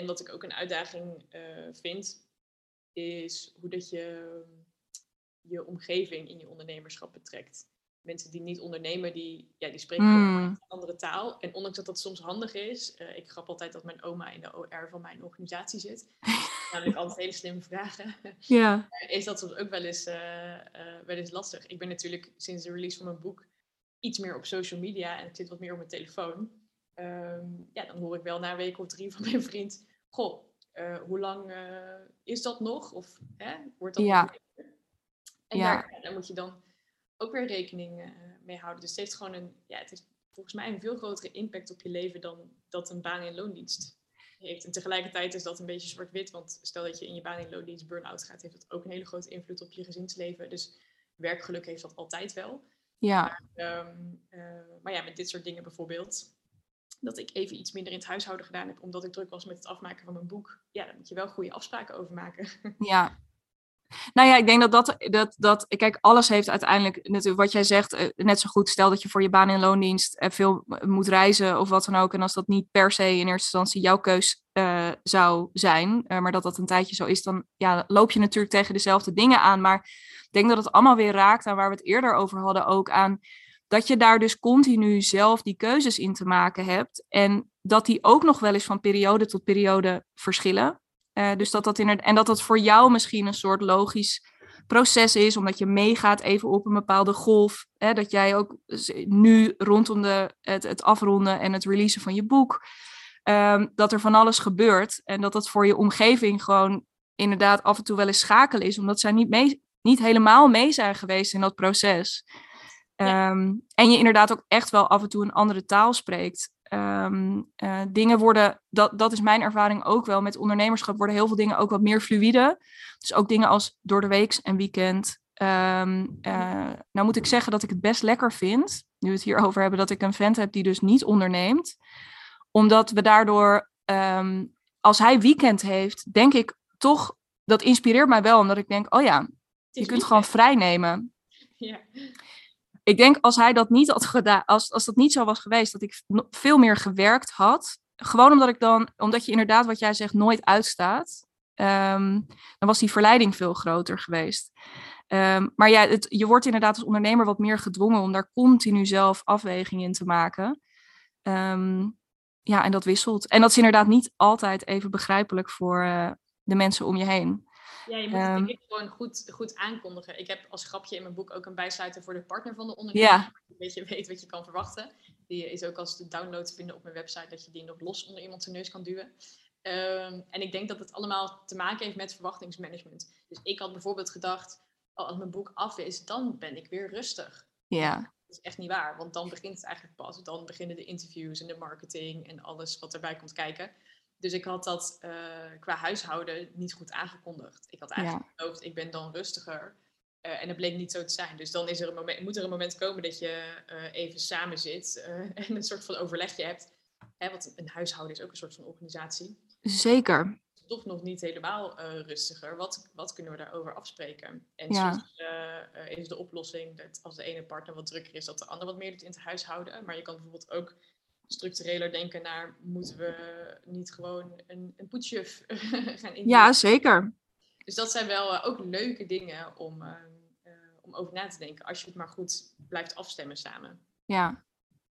en wat ik ook een uitdaging vind, is hoe dat je je omgeving in je ondernemerschap betrekt. Mensen die niet ondernemen, die, ja, die spreken Mm. gewoon een andere taal. En ondanks dat dat soms handig is, eh, ik grap altijd dat mijn oma in de OR van mijn organisatie zit. Namelijk altijd hele slimme vragen. Ja. is dat soms ook wel eens, eh, eh, wel eens lastig. Ik ben natuurlijk sinds de release van mijn boek iets meer op social media en ik zit wat meer op mijn telefoon. Ehm, ja, dan hoor ik wel na een week of drie van mijn vriend, goh, hoe lang eh, is dat nog? Of hè, wordt dat Ja. beter? En Ja. Daar, moet je dan ook weer rekening eh, mee houden. Dus het heeft gewoon een, ja, het heeft volgens mij een veel grotere impact op je leven dan dat een baan in loondienst heeft. En tegelijkertijd is dat een beetje zwart-wit, want stel dat je in je baan in loondienst burn-out gaat, heeft dat ook een hele grote invloed op je gezinsleven. Dus werkgeluk heeft dat altijd wel. Ja. Ehm, eh, maar ja, met dit soort dingen bijvoorbeeld, dat ik even iets minder in het huishouden gedaan heb, omdat ik druk was met het afmaken van mijn boek. Ja, daar moet je wel goede afspraken over maken. Ja. Nou ja, ik denk dat dat, dat, dat, kijk, alles heeft uiteindelijk, natuurlijk wat jij zegt, eh, net zo goed, stel dat je voor je baan in loondienst eh, veel moet reizen of wat dan ook, en als dat niet per se in eerste instantie jouw keus eh, zou zijn, eh, maar dat dat een tijdje zo is, dan ja, loop je natuurlijk tegen dezelfde dingen aan. Maar ik denk dat het allemaal weer raakt aan waar we het eerder over hadden, ook aan dat je daar dus continu zelf die keuzes in te maken hebt en dat die ook nog wel eens van periode tot periode verschillen. Uh, dus dat dat en dat dat voor jou misschien een soort logisch proces is, omdat je meegaat even op een bepaalde golf. Hè, dat jij ook nu rondom de, het, afronden en het releasen van je boek, um, dat er van alles gebeurt. En dat dat voor je omgeving gewoon inderdaad af en toe wel eens schakelen is, omdat zij niet, mee, niet helemaal mee zijn geweest in dat proces. Ja. Um, en je inderdaad ook echt wel af en toe een andere taal spreekt. Um, uh, dingen worden, dat, dat is mijn ervaring ook wel, met ondernemerschap worden heel veel dingen ook wat meer fluïde. Dus ook dingen als door de week en weekend. Um, uh, nou moet ik zeggen dat ik het best lekker vind, nu we het hierover hebben, dat ik een vent heb die dus niet onderneemt. Omdat we daardoor, als hij weekend heeft, denk ik toch, dat inspireert mij wel, omdat ik denk, oh ja, je kunt gewoon vrij nemen. Ja ik denk als hij dat niet had gedaan, als, als dat niet zo was geweest, dat ik veel meer gewerkt had. Gewoon omdat ik dan, omdat je inderdaad wat jij zegt nooit uitstaat, um, dan was die verleiding veel groter geweest. Um, maar ja, je wordt inderdaad als ondernemer wat meer gedwongen om daar continu zelf afwegingen in te maken. Um, ja, en dat wisselt. En dat is inderdaad niet altijd even begrijpelijk voor uh, de mensen om je heen. Ja, je moet het um, gewoon goed, goed aankondigen. Ik heb als grapje in mijn boek ook een bijsluiter voor de partner van de ondernemer. Ja. Een beetje weet wat je kan verwachten. Die is ook als de download te vinden op mijn website, dat je die nog los onder iemand zijn neus kan duwen. Um, en ik denk dat het allemaal te maken heeft met verwachtingsmanagement. Dus ik had bijvoorbeeld gedacht, oh, als mijn boek af is, dan ben ik weer rustig. Ja. Dat is echt niet waar, want dan begint het eigenlijk pas. Dan beginnen de interviews en de marketing en alles wat erbij komt kijken. Dus ik had dat uh, qua huishouden niet goed aangekondigd. Ik had eigenlijk ja. geloofd, ik ben dan rustiger. Uh, en dat bleek niet zo te zijn. Dus dan is er een moment, moet er een moment komen dat je uh, even samen zit en een soort van overlegje hebt. Hè, want een huishouden is ook een soort van organisatie. Zeker. Toch nog niet helemaal rustiger. Wat, wat kunnen we daarover afspreken? En Ja. soms is de oplossing dat als de ene partner wat drukker is, dat de ander wat meer doet in het huishouden. Maar je kan bijvoorbeeld ook structureler denken naar, moeten we niet gewoon een, een poetsjuf gaan invoeren? Ja, zeker. Dus dat zijn wel uh, ook leuke dingen om, uh, uh, om over na te denken, als je het maar goed blijft afstemmen samen. Ja,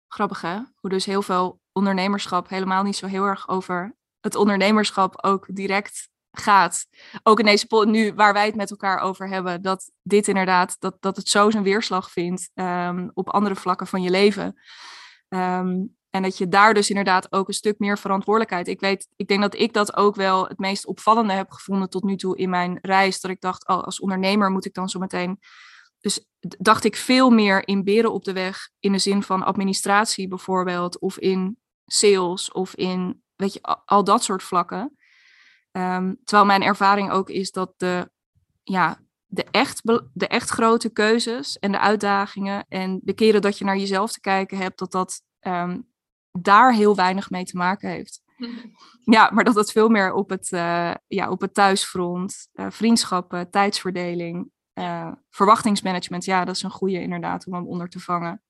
grappig hè? Hoe dus heel veel ondernemerschap helemaal niet zo heel erg over het ondernemerschap ook direct gaat. Ook in deze pot nu waar wij het met elkaar over hebben, dat dit inderdaad, dat, dat het zo zijn weerslag vindt um, op andere vlakken van je leven. Um, en dat je daar dus inderdaad ook een stuk meer verantwoordelijkheid. Ik weet, ik denk dat ik dat ook wel het meest opvallende heb gevonden tot nu toe in mijn reis. Dat ik dacht, oh, als ondernemer moet ik dan zo meteen. Dus dacht ik veel meer in beren op de weg. In de zin van administratie bijvoorbeeld. Of in sales. Of in, weet je, al, dat soort vlakken. Um, terwijl mijn ervaring ook is dat de ja, de echt, de echt grote keuzes en de uitdagingen en de keren dat je naar jezelf te kijken hebt, dat dat ehm, daar heel weinig mee te maken heeft. Ja, maar dat het veel meer op het, uh, ja, op het thuisfront, uh, vriendschappen, tijdsverdeling, uh, verwachtingsmanagement, ja, dat is een goede inderdaad om hem onder te vangen.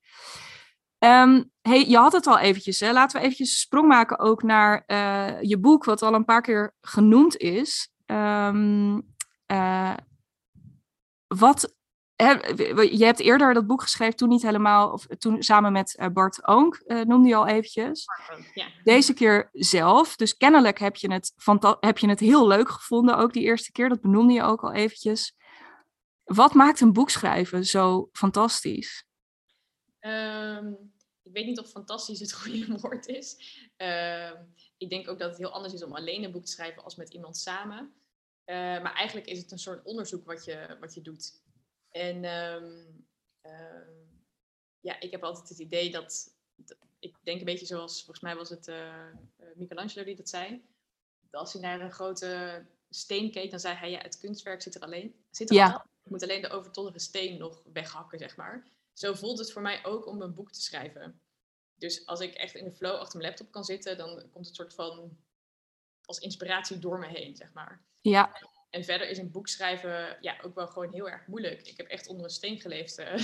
Um, hey, je had het al eventjes, hè? laten we eventjes een sprong maken ook naar je boek, wat al een paar keer genoemd is. Um, wat je hebt eerder dat boek geschreven, toen niet helemaal, of toen samen met eh, Bart Oonk, uh, noemde je al eventjes. Ja. Deze keer zelf. Dus kennelijk heb je, het heb je het heel leuk gevonden, ook die eerste keer. Dat benoemde je ook al eventjes. Wat maakt een boek schrijven zo fantastisch? Um, ik weet niet of fantastisch het goede woord is. Uh, ik denk ook dat het heel anders is om alleen een boek te schrijven als met iemand samen. Uh, maar eigenlijk is het een soort onderzoek wat je, wat je doet. En um, ja, ik heb altijd het idee dat, ik denk een beetje zoals, volgens mij was het uh, Michelangelo die dat zei. Dat als hij naar een grote steen keek, dan zei hij, ja, het kunstwerk zit er alleen. Zit er ja. al, ik moet alleen de overtollige steen nog weghakken, zeg maar. Zo voelt het voor mij ook om een boek te schrijven. Dus als ik echt in de flow achter mijn laptop kan zitten, dan komt het soort van als inspiratie door me heen, zeg maar. Ja. En verder is een boek schrijven ja, ook wel gewoon heel erg moeilijk. Ik heb echt onder een steen geleefd uh,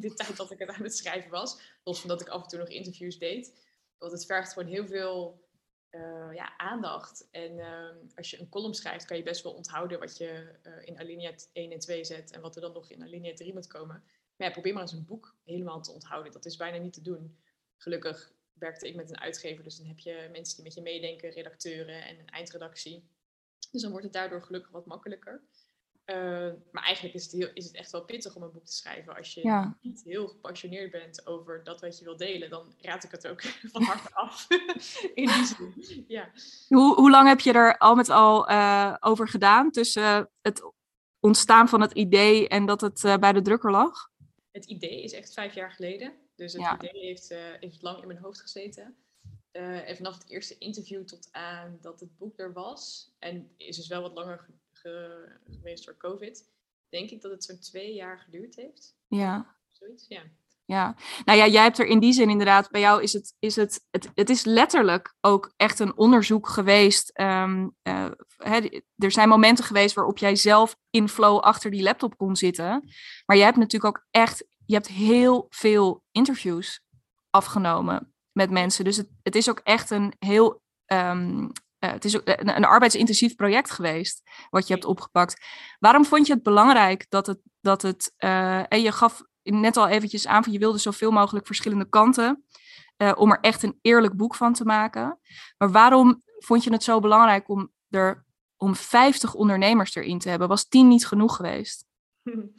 de, tijd dat ik het aan het schrijven was. Los van dat ik af en toe nog interviews deed. Want het vergt gewoon heel veel uh, ja, aandacht. En uh, als je een column schrijft, kan je best wel onthouden wat je uh, in alinea 1 en 2 zet. En wat er dan nog in alinea 3 moet komen. Maar ja, probeer maar eens een boek helemaal te onthouden. Dat is bijna niet te doen. Gelukkig werkte ik met een uitgever. Dus dan heb je mensen die met je meedenken, redacteuren en een eindredactie. Dus dan wordt het daardoor gelukkig wat makkelijker. Uh, maar eigenlijk is het, heel, is het echt wel pittig om een boek te schrijven. Als je niet heel gepassioneerd bent over dat wat je wil delen, dan raad ik het ook van harte af. In die zin. Ja. Hoe, hoe lang heb je er al met al uh, over gedaan tussen het ontstaan van het idee en dat het uh, bij de drukker lag? Het idee is echt vijf jaar geleden. Dus het ja. idee heeft, heeft lang in mijn hoofd gezeten. Uh, en vanaf het eerste interview tot aan dat het boek er was, en is dus wel wat langer geweest door COVID, denk ik dat het zo'n twee jaar geduurd heeft. Ja. Zoiets, ja. Ja, nou ja, jij hebt er in die zin inderdaad, bij jou is het, is het, het, het is letterlijk ook echt een onderzoek geweest. Um, uh, er zijn momenten geweest waarop jij zelf in flow achter die laptop kon zitten. Maar je hebt natuurlijk ook echt, je hebt heel veel interviews afgenomen met mensen. Dus het, het is ook echt een heel. Um, het is ook een, een, arbeidsintensief project geweest wat je hebt opgepakt. Waarom vond je het belangrijk dat het. Dat het uh, en je gaf net al eventjes aan van je wilde zoveel mogelijk verschillende kanten. Uh, om er echt een eerlijk boek van te maken. Maar waarom vond je het zo belangrijk om er om 50 ondernemers erin te hebben? Was 10 niet genoeg geweest?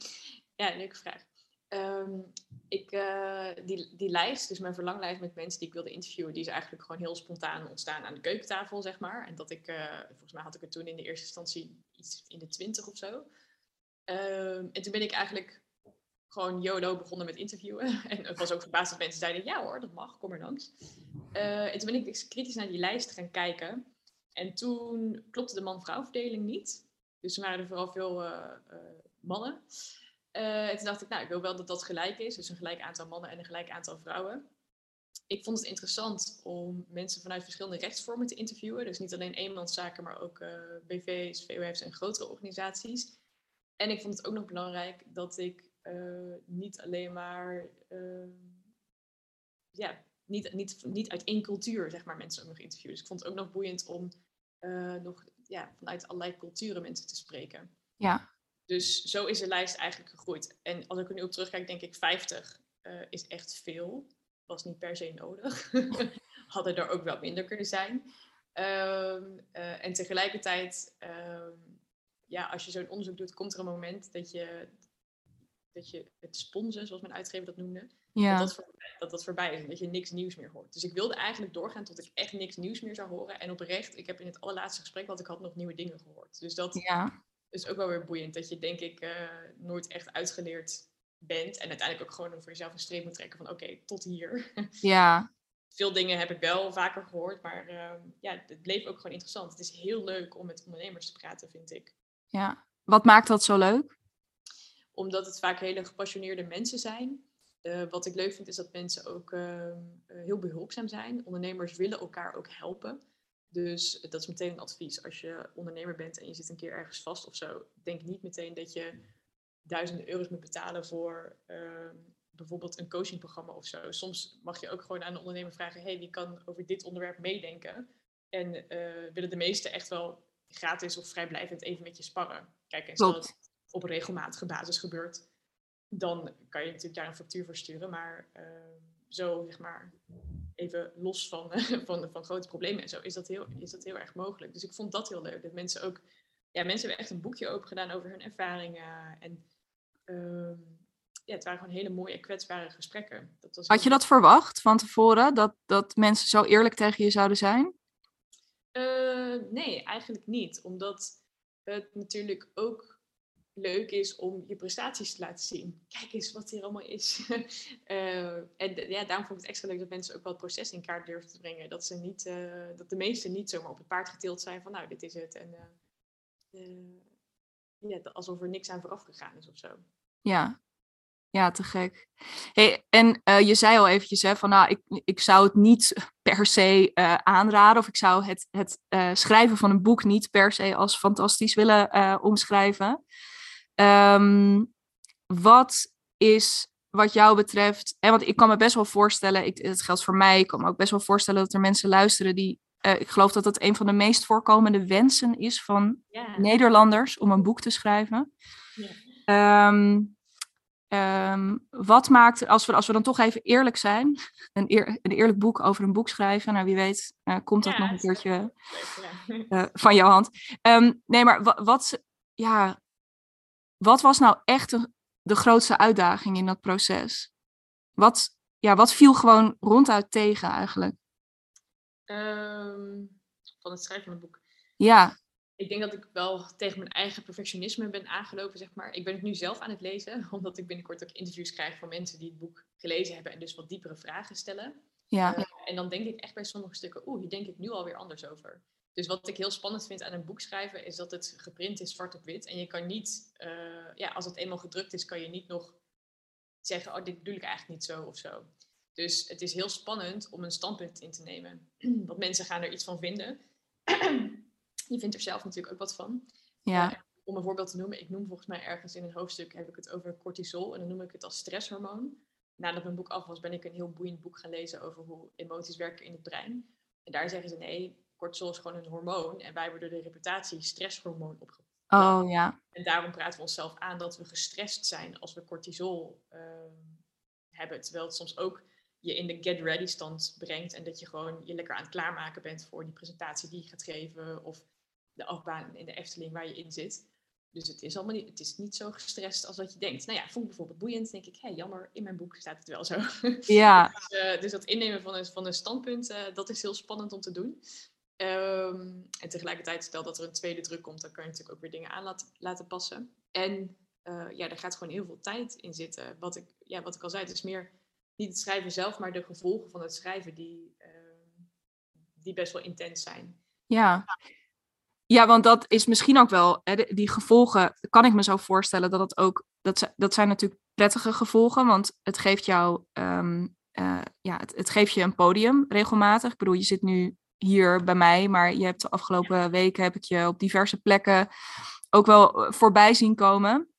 Ja, leuke vraag. Um, ik, uh, die, die lijst, dus mijn verlanglijst met mensen die ik wilde interviewen, die is eigenlijk gewoon heel spontaan ontstaan aan de keukentafel, zeg maar. En dat ik, uh, volgens mij had ik het toen in de eerste instantie iets in de twintig of zo. Uh, en toen ben ik eigenlijk gewoon YOLO begonnen met interviewen. En het was ook verbaasd dat mensen zeiden, ja hoor, dat mag, kom er langs. Uh, en toen ben ik dus kritisch naar die lijst gaan kijken. En toen klopte de man-vrouw verdeling niet. Dus er waren er vooral veel mannen. Uh, en toen dacht ik, nou, ik wil wel dat dat gelijk is. Dus een gelijk aantal mannen en een gelijk aantal vrouwen. Ik vond het interessant om mensen vanuit verschillende rechtsvormen te interviewen. Dus niet alleen eenmanszaken, maar ook uh, BV's, VOF's en grotere organisaties. En ik vond het ook nog belangrijk dat ik uh, niet alleen maar, ja, niet, niet, niet uit één cultuur, zeg maar, mensen ook nog interviewen. Dus ik vond het ook nog boeiend om nog ja, vanuit allerlei culturen mensen te spreken. Ja. Dus zo is de lijst eigenlijk gegroeid. En als ik er nu op terugkijk, denk ik 50 uh, eh, is echt veel. Was niet per se nodig. Hadden er ook wel minder kunnen zijn. Um, uh, en tegelijkertijd, um, ja, als je zo'n onderzoek doet, komt er een moment dat je, dat je het sponsen, zoals mijn uitgever dat noemde, ja. dat, dat, voorbij, dat dat voorbij is en dat je niks nieuws meer hoort. Dus ik wilde eigenlijk doorgaan tot ik echt niks nieuws meer zou horen. En oprecht, ik heb in het allerlaatste gesprek wat ik had nog nieuwe dingen gehoord. Dus dat, ja is ook wel weer boeiend. Dat je denk ik uh, nooit echt uitgeleerd bent. En uiteindelijk ook gewoon voor jezelf een streep moet trekken van oké, tot hier. Ja. Veel dingen heb ik wel vaker gehoord, maar uh, ja, het bleef ook gewoon interessant. Het is heel leuk om met ondernemers te praten, vind ik. Ja, wat maakt dat zo leuk? Omdat het vaak hele gepassioneerde mensen zijn. Uh, wat ik leuk vind is dat mensen ook uh, heel behulpzaam zijn. Ondernemers willen elkaar ook helpen. Dus dat is meteen een advies. Als je ondernemer bent en je zit een keer ergens vast of zo, denk niet meteen dat je duizenden euro's moet betalen voor uh, bijvoorbeeld een coachingprogramma of zo. Soms mag je ook gewoon aan een ondernemer vragen: hey, wie kan over dit onderwerp meedenken? En willen de meesten echt wel gratis of vrijblijvend even met je sparren. Kijk, en als dat op regelmatige basis gebeurt, dan kan je natuurlijk daar een factuur voor sturen. Maar uh, zo, zeg maar, even los van, van, van grote problemen en zo, is dat, heel, is dat heel erg mogelijk. Dus ik vond dat heel leuk. Dat mensen ook, ja, mensen hebben echt een boekje open gedaan over hun ervaringen. En uh, ja, het waren gewoon hele mooie, kwetsbare gesprekken. Dat was Had je dat verwacht van tevoren, dat, dat mensen zo eerlijk tegen je zouden zijn? Uh, nee, eigenlijk niet. Omdat het natuurlijk ook leuk is om je prestaties te laten zien. Kijk eens wat hier allemaal is. uh, en ja, daarom vond ik het extra leuk dat mensen ook wel het proces in kaart durven te brengen. Dat, ze niet, uh, dat de meesten niet zomaar op het paard getild zijn van nou, dit is het. En ja, alsof er niks aan vooraf gegaan is of zo. Ja, ja, te gek. Hey, en je zei al eventjes hè, van nou, ik, ik zou het niet per se aanraden. Of ik zou het, het schrijven van een boek niet per se als fantastisch willen omschrijven. Um, wat is wat jou betreft, hè, want ik kan me best wel voorstellen, ik, het geldt voor mij, ik kan me ook best wel voorstellen dat er mensen luisteren die, ik geloof dat dat een van de meest voorkomende wensen is van yeah. Nederlanders om een boek te schrijven. Yeah. Um, Um, wat maakt, als we, als we dan toch even eerlijk zijn, een, eer, een eerlijk boek over een boek schrijven, nou wie weet uh, komt dat nog een keertje uh, van jouw hand. Um, nee, maar wat, wat, ja, wat was nou echt de, de, grootste uitdaging in dat proces? Wat, ja, wat viel gewoon ronduit tegen eigenlijk? Um, van het schrijven van het boek. Ja ik denk dat ik wel tegen mijn eigen perfectionisme ben aangelopen, zeg maar. Ik ben het nu zelf aan het lezen, omdat ik binnenkort ook interviews krijg van mensen die het boek gelezen hebben en dus wat diepere vragen stellen. Ja. Uh, en dan denk ik echt bij sommige stukken, oeh, hier denk ik nu alweer anders over. Dus wat ik heel spannend vind aan een boek schrijven, is dat het geprint is zwart op wit. En je kan niet, uh, ja, als het eenmaal gedrukt is, kan je niet nog zeggen, oh, dit bedoel ik eigenlijk niet zo of zo. Dus het is heel spannend om een standpunt in te nemen. Want mensen gaan er iets van vinden. Je vindt er zelf natuurlijk ook wat van. Ja. Uh, om een voorbeeld te noemen, ik noem volgens mij ergens in een hoofdstuk heb ik het over cortisol en dan noem ik het als stresshormoon. Nadat mijn boek af was, ben ik een heel boeiend boek gaan lezen over hoe emoties werken in het brein. En daar zeggen ze nee, cortisol is gewoon een hormoon en wij worden de reputatie stresshormoon opgepakt. Oh ja. En daarom praten we onszelf aan dat we gestrest zijn als we cortisol uh, hebben. Terwijl het soms ook je in de get ready stand brengt en dat je gewoon je lekker aan het klaarmaken bent voor die presentatie die je gaat geven of de afbaan in de Efteling waar je in zit. Dus het is allemaal niet, het is niet zo gestrest als dat je denkt. Nou ja, vond ik bijvoorbeeld boeiend. denk ik, hé, jammer, in mijn boek staat het wel zo. Ja. dus, uh, dus, dat innemen van een, van een standpunt, uh, dat is heel spannend om te doen. Um, en tegelijkertijd, stel dat er een tweede druk komt, dan kan je natuurlijk ook weer dingen aan laten, laten passen. En uh, ja, er gaat gewoon heel veel tijd in zitten. Wat ik, ja, wat ik al zei, het is meer niet het schrijven zelf, maar de gevolgen van het schrijven die, die best wel intens zijn. Ja, ja, want dat is misschien ook wel, hè, die gevolgen, kan ik me zo voorstellen dat het ook, dat, dat zijn natuurlijk prettige gevolgen, want het geeft jou, um, uh, ja, het, het, geeft je een podium regelmatig. Ik bedoel, je zit nu hier bij mij, maar je hebt de afgelopen weken, heb ik je op diverse plekken ook wel eh, voorbij zien komen.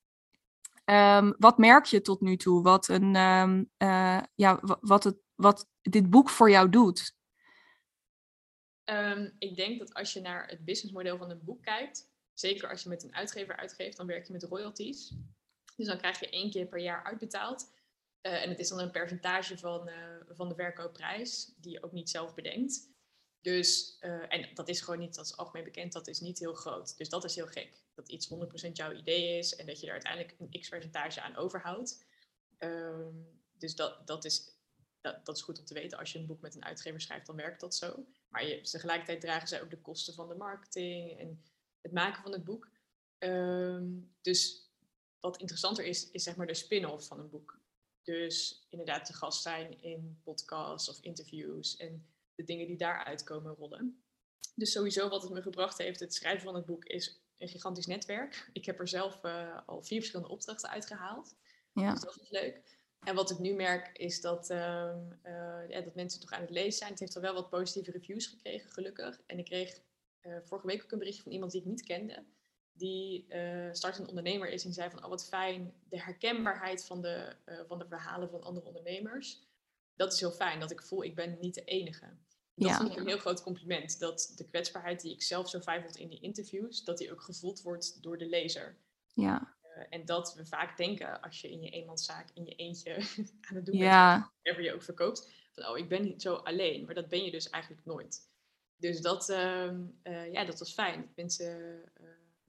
Um, wat merk je tot nu toe? Wat, een, um, uh, ja, wat, het, wat dit boek voor jou doet? Um, ik denk dat als je naar het businessmodel van een boek kijkt, zeker als je met een uitgever uitgeeft, dan werk je met royalties. Dus dan krijg je één keer per jaar uitbetaald. Uh, en het is dan een percentage van, uh, van de verkoopprijs, die je ook niet zelf bedenkt. Dus, uh, en dat is gewoon niet, dat is algemeen bekend, dat is niet heel groot. Dus dat is heel gek. Dat iets 100% jouw idee is en dat je er uiteindelijk een x-percentage aan overhoudt. Um, dus dat, dat, is, dat, dat is goed om te weten. Als je een boek met een uitgever schrijft, dan werkt dat zo. Maar je, tegelijkertijd dragen zij ook de kosten van de marketing en het maken van het boek. Um, dus wat interessanter is, is zeg maar de spin-off van een boek. Dus inderdaad te gast zijn in podcasts of interviews en de dingen die daaruit komen rollen. Dus sowieso wat het me gebracht heeft, het schrijven van het boek, is een gigantisch netwerk. Ik heb er zelf al vier verschillende opdrachten uitgehaald. Ja. Dus dat is leuk. En wat ik nu merk is dat, ehm, ja, dat mensen toch aan het lezen zijn. Het heeft al wel wat positieve reviews gekregen, gelukkig. En ik kreeg vorige week ook een berichtje van iemand die ik niet kende die uh, startend ondernemer is en zei van, oh wat fijn, de herkenbaarheid van de, van de verhalen van andere ondernemers. Dat is heel fijn, dat ik voel, ik ben niet de enige. Dat ja. vind ik een heel groot compliment, dat de kwetsbaarheid die ik zelf zo fijn vond in die interviews, dat die ook gevoeld wordt door de lezer. Ja. Uh, en dat we vaak denken, als je in je eenmanszaak, in je eentje aan het doen ja. bent, je ook verkoopt, van oh, ik ben niet zo alleen. Maar dat ben je dus eigenlijk nooit. Dus dat, ehm, ja, dat was fijn. Dat mensen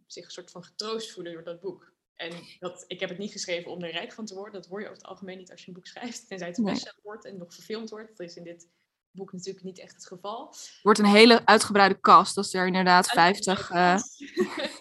zich een soort van getroost voelen door dat boek. En dat, ik heb het niet geschreven om er rijk van te worden. Dat hoor je over het algemeen niet als je een boek schrijft. Tenzij het een bestseller wordt en nog verfilmd wordt. Dat is in dit boek natuurlijk niet echt het geval. wordt een hele uitgebreide cast. Dat is er inderdaad 50. Uh... Eh.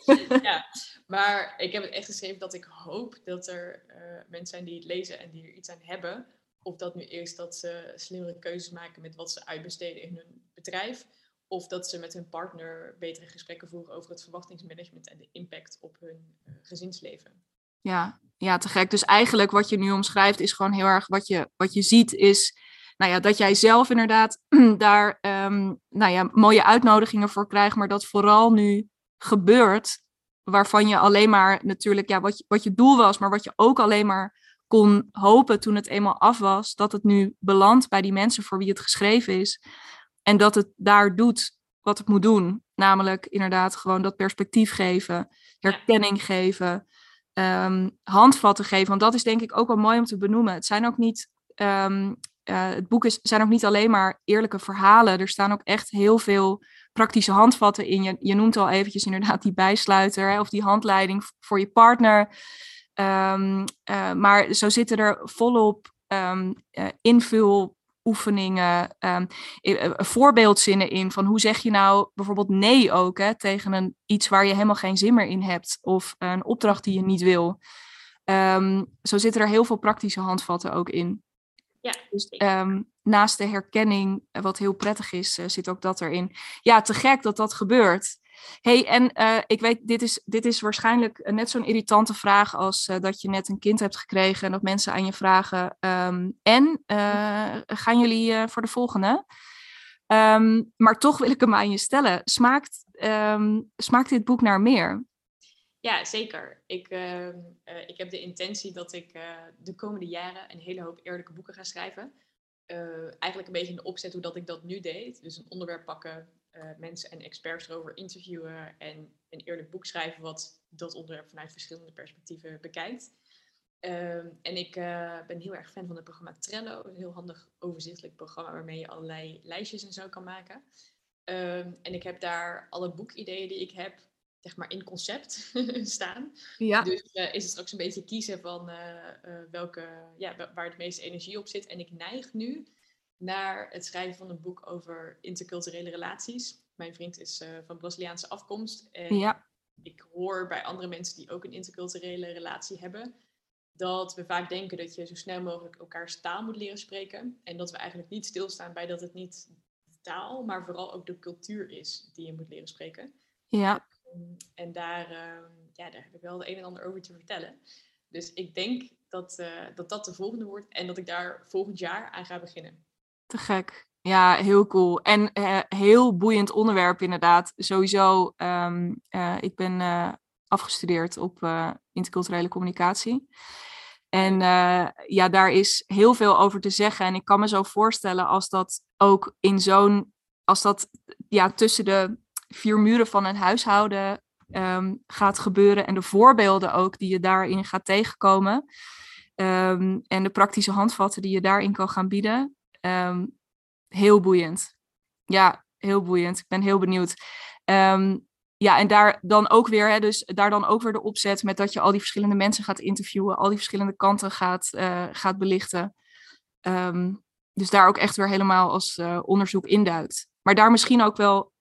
ja, maar ik heb het echt geschreven dat ik hoop dat er uh, mensen zijn die het lezen en die er iets aan hebben. Of dat nu eerst dat ze slimmere keuzes maken met wat ze uitbesteden in hun bedrijf. Of dat ze met hun partner betere gesprekken voeren over het verwachtingsmanagement en de impact op hun uh, gezinsleven. Ja, ja, te gek. Dus eigenlijk wat je nu omschrijft is gewoon heel erg wat je, wat je ziet is nou ja, dat jij zelf inderdaad daar um, nou ja, mooie uitnodigingen voor krijgt, maar dat vooral nu gebeurt waarvan je alleen maar natuurlijk, ja, wat je, wat je doel was, maar wat je ook alleen maar kon hopen toen het eenmaal af was, dat het nu belandt bij die mensen voor wie het geschreven is. En dat het daar doet wat het moet doen. Namelijk inderdaad gewoon dat perspectief geven, herkenning geven, um, handvatten geven. Want dat is denk ik ook wel mooi om te benoemen. Het zijn ook niet. Um, uh, het boek is, zijn ook niet alleen maar eerlijke verhalen. Er staan ook echt heel veel praktische handvatten in. Je, je noemt al eventjes inderdaad die bijsluiter hè, of die handleiding voor je partner. Um, uh, maar zo zitten er volop um, uh, invul oefeningen, um, voorbeeldzinnen in van hoe zeg je nou bijvoorbeeld nee ook hè, tegen een, iets waar je helemaal geen zin meer in hebt of een opdracht die je niet wil. Zo zitten er heel veel praktische handvatten ook in. Ja, dus um, naast de herkenning, wat heel prettig is, uh, zit ook dat erin. Ja, te gek dat dat gebeurt hey, en uh, ik weet, dit is, dit is waarschijnlijk net zo'n irritante vraag als uh, dat je net een kind hebt gekregen en dat mensen aan je vragen. Um, en gaan jullie voor de volgende? Um, maar toch wil ik hem aan je stellen. Smaakt, smaakt dit boek naar meer? Ja, zeker. Ik, ik heb de intentie dat ik de komende jaren een hele hoop eerlijke boeken ga schrijven. eigenlijk een beetje in de opzet hoe dat ik dat nu deed. Dus een onderwerp pakken, mensen en experts erover interviewen en een eerlijk boek schrijven wat dat onderwerp vanuit verschillende perspectieven bekijkt. Um, en ik ben heel erg fan van het programma Trello, een heel handig overzichtelijk programma waarmee je allerlei lijstjes en zo kan maken. Um, en ik heb daar alle boekideeën die ik heb, zeg maar in concept staan. Ja. Dus uh, is het straks een beetje kiezen van welke, ja, waar het meeste energie op zit. En ik neig nu naar het schrijven van een boek over interculturele relaties. Mijn vriend is van Braziliaanse afkomst. En ja. ik hoor bij andere mensen die ook een interculturele relatie hebben, dat we vaak denken dat je zo snel mogelijk elkaars taal moet leren spreken. En dat we eigenlijk niet stilstaan bij dat het niet de taal, maar vooral ook de cultuur is die je moet leren spreken. Ja. En daar, uh, ja, daar heb ik wel het een en ander over te vertellen. Dus ik denk dat, uh, dat dat de volgende wordt en dat ik daar volgend jaar aan ga beginnen. Te gek. Ja, heel cool. En uh, heel boeiend onderwerp inderdaad. Sowieso, um, uh, ik ben afgestudeerd op interculturele communicatie. En ja, daar is heel veel over te zeggen. En ik kan me zo voorstellen als dat ook in zo'n, als dat ja, tussen de vier muren van een huishouden um, gaat gebeuren. En de voorbeelden ook die je daarin gaat tegenkomen. Um, en de praktische handvatten die je daarin kan gaan bieden. Um, heel boeiend. Ja, heel boeiend. Ik ben heel benieuwd. Ja, en daar dan ook weer, hè, dus daar dan ook weer de opzet met dat je al die verschillende mensen gaat interviewen, al die verschillende kanten gaat, uh, gaat belichten. Dus daar ook echt weer helemaal als uh, onderzoek induikt. Maar daar misschien ook wel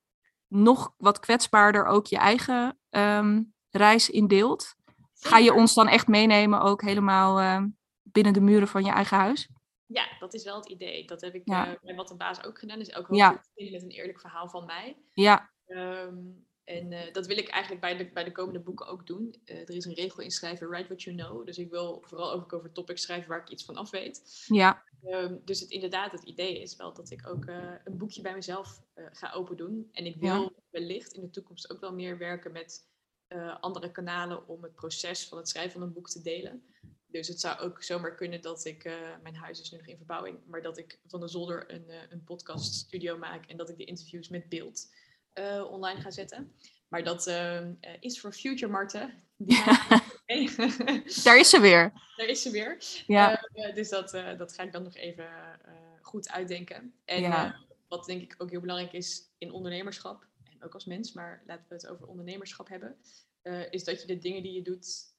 nog wat kwetsbaarder ook je eigen um, reis in deelt. Ga je ons dan echt meenemen ook helemaal uh, binnen de muren van je eigen huis? Ja, dat is wel het idee. Dat heb ik ja. uh, bij Wat de Baas ook gedaan. Dus elke ja. met een eerlijk verhaal van mij. Ja. Um, En eh, dat wil ik eigenlijk bij de, bij de komende boeken ook doen. Eh, er is een regel inschrijven, write what you know. Dus ik wil vooral ook over topics schrijven waar ik iets van af weet. Ja. Ehm, dus het, inderdaad, het idee is wel dat ik ook eh, een boekje bij mezelf ga open doen. En ik wil wellicht in de toekomst ook wel meer werken met andere kanalen om het proces van het schrijven van een boek te delen. Dus het zou ook zomaar kunnen dat ik, mijn huis is nu nog in verbouwing, maar dat ik van de zolder een, een podcaststudio maak en dat ik de interviews met beeld online gaan zetten. Maar dat uh, is voor Future Marten. Daar is ze weer. Daar is ze weer. Ja. Uh, dus dat, dat ga ik dan nog even goed uitdenken. En wat denk ik ook heel belangrijk is in ondernemerschap, en ook als mens, maar laten we het over ondernemerschap hebben, is dat je de dingen die je doet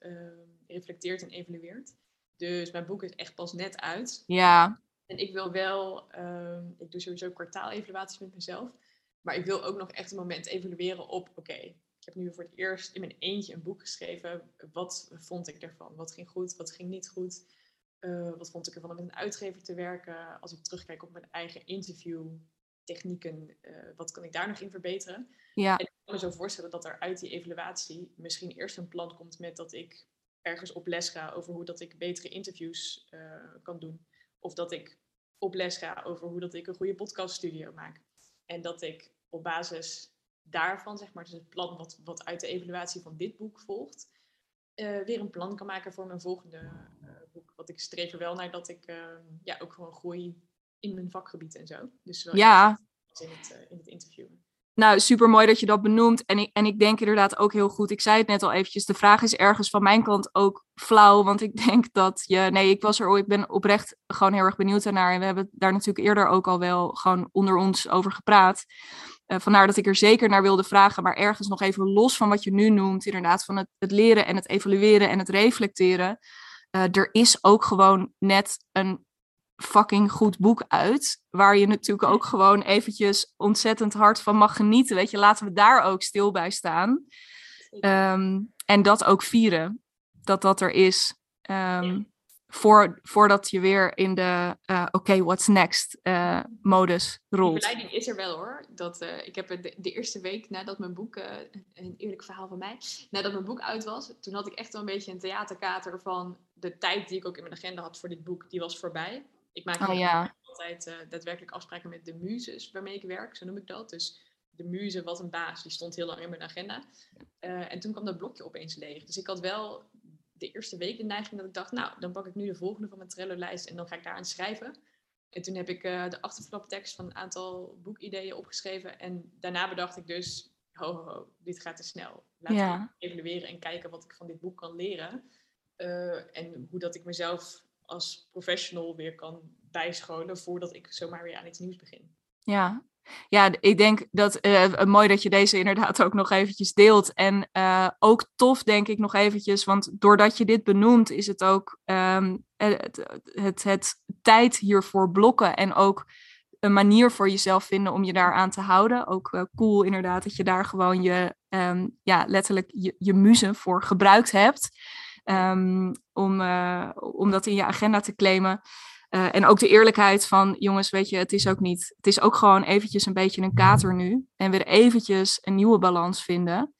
reflecteert en evalueert. Dus mijn boek is echt pas net uit. Ja. En ik wil wel, ehm, ik doe sowieso kwartaalevaluaties met mezelf. Maar ik wil ook nog echt een moment evalueren op, oké, heb nu voor het eerst in mijn eentje een boek geschreven. Wat vond ik ervan? Wat ging goed? Wat ging niet goed? Uh, wat vond ik ervan om met een uitgever te werken? Als ik terugkijk op mijn eigen interviewtechnieken, uh, wat kan ik daar nog in verbeteren? Ja. En ik kan me zo voorstellen dat er uit die evaluatie misschien eerst een plan komt met dat ik ergens op les ga over hoe dat ik betere interviews uh, kan doen. Of dat ik op les ga over hoe dat ik een goede podcaststudio maak. En dat ik op basis daarvan, zeg maar, dus het plan wat, wat uit de evaluatie van dit boek volgt, uh, weer een plan kan maken voor mijn volgende uh, boek. Want ik streef er wel naar dat ik uh, ja, ook gewoon groei in mijn vakgebied en zo. Dus wel ja. in het, eh, in het interview. Nou, super mooi dat je dat benoemt. En ik, en ik denk inderdaad ook heel goed. Ik zei het net al eventjes. De vraag is ergens van mijn kant ook flauw. Want ik denk dat je. Nee, ik was er. Ik ben oprecht gewoon heel erg benieuwd naar. En we hebben daar natuurlijk eerder ook al wel gewoon onder ons over gepraat. Uh, vandaar dat ik er zeker naar wilde vragen. Maar ergens nog even los van wat je nu noemt. Inderdaad, van het, het leren en het evalueren en het reflecteren. Uh, er is ook gewoon net een fucking goed boek uit. Waar je natuurlijk ook gewoon eventjes ontzettend hard van mag genieten. Weet je, laten we daar ook stil bij staan. Um, en dat ook vieren. Dat dat er is. Um, ja. Voor, voordat je weer in de uh, oké, okay, what's next uh, modus rolt. De verleiding is er wel hoor. Dat, uh, ik heb de, de, eerste week nadat mijn boek, een eerlijk verhaal van mij, nadat mijn boek uit was, toen had ik echt wel een beetje een theaterkater van de tijd die ik ook in mijn agenda had voor dit boek, die was voorbij. Ik maak oh, ja. altijd daadwerkelijk afspraken met de muzes waarmee ik werk, zo noem ik dat. Dus de muze was een baas, die stond heel lang in mijn agenda. En toen kwam dat blokje opeens leeg. Dus ik had wel de eerste week de neiging dat ik dacht, nou, dan pak ik nu de volgende van mijn Trello-lijst en dan ga ik daar aan schrijven. En toen heb ik uh, de achterflaptekst van een aantal boekideeën opgeschreven. En daarna bedacht ik dus, ho, ho, ho, dit gaat te snel. Laten ja. we evalueren en kijken wat ik van dit boek kan leren. Uh, en hoe dat ik mezelf als professional weer kan bijscholen voordat ik zomaar weer aan iets nieuws begin. Ja, ja ik denk dat uh, mooi dat je deze inderdaad ook nog eventjes deelt. En uh, ook tof denk ik nog eventjes, want doordat je dit benoemt is het ook um, het, het, het tijd hiervoor blokken en ook een manier voor jezelf vinden om je daaraan te houden. Ook cool inderdaad dat je daar gewoon je, um, ja, letterlijk je, je muze voor gebruikt hebt. Um, om, om dat in je agenda te claimen. Uh, en ook de eerlijkheid van, jongens, weet je, het is ook niet. Het is ook gewoon eventjes een beetje een kater nu. En weer eventjes een nieuwe balans vinden.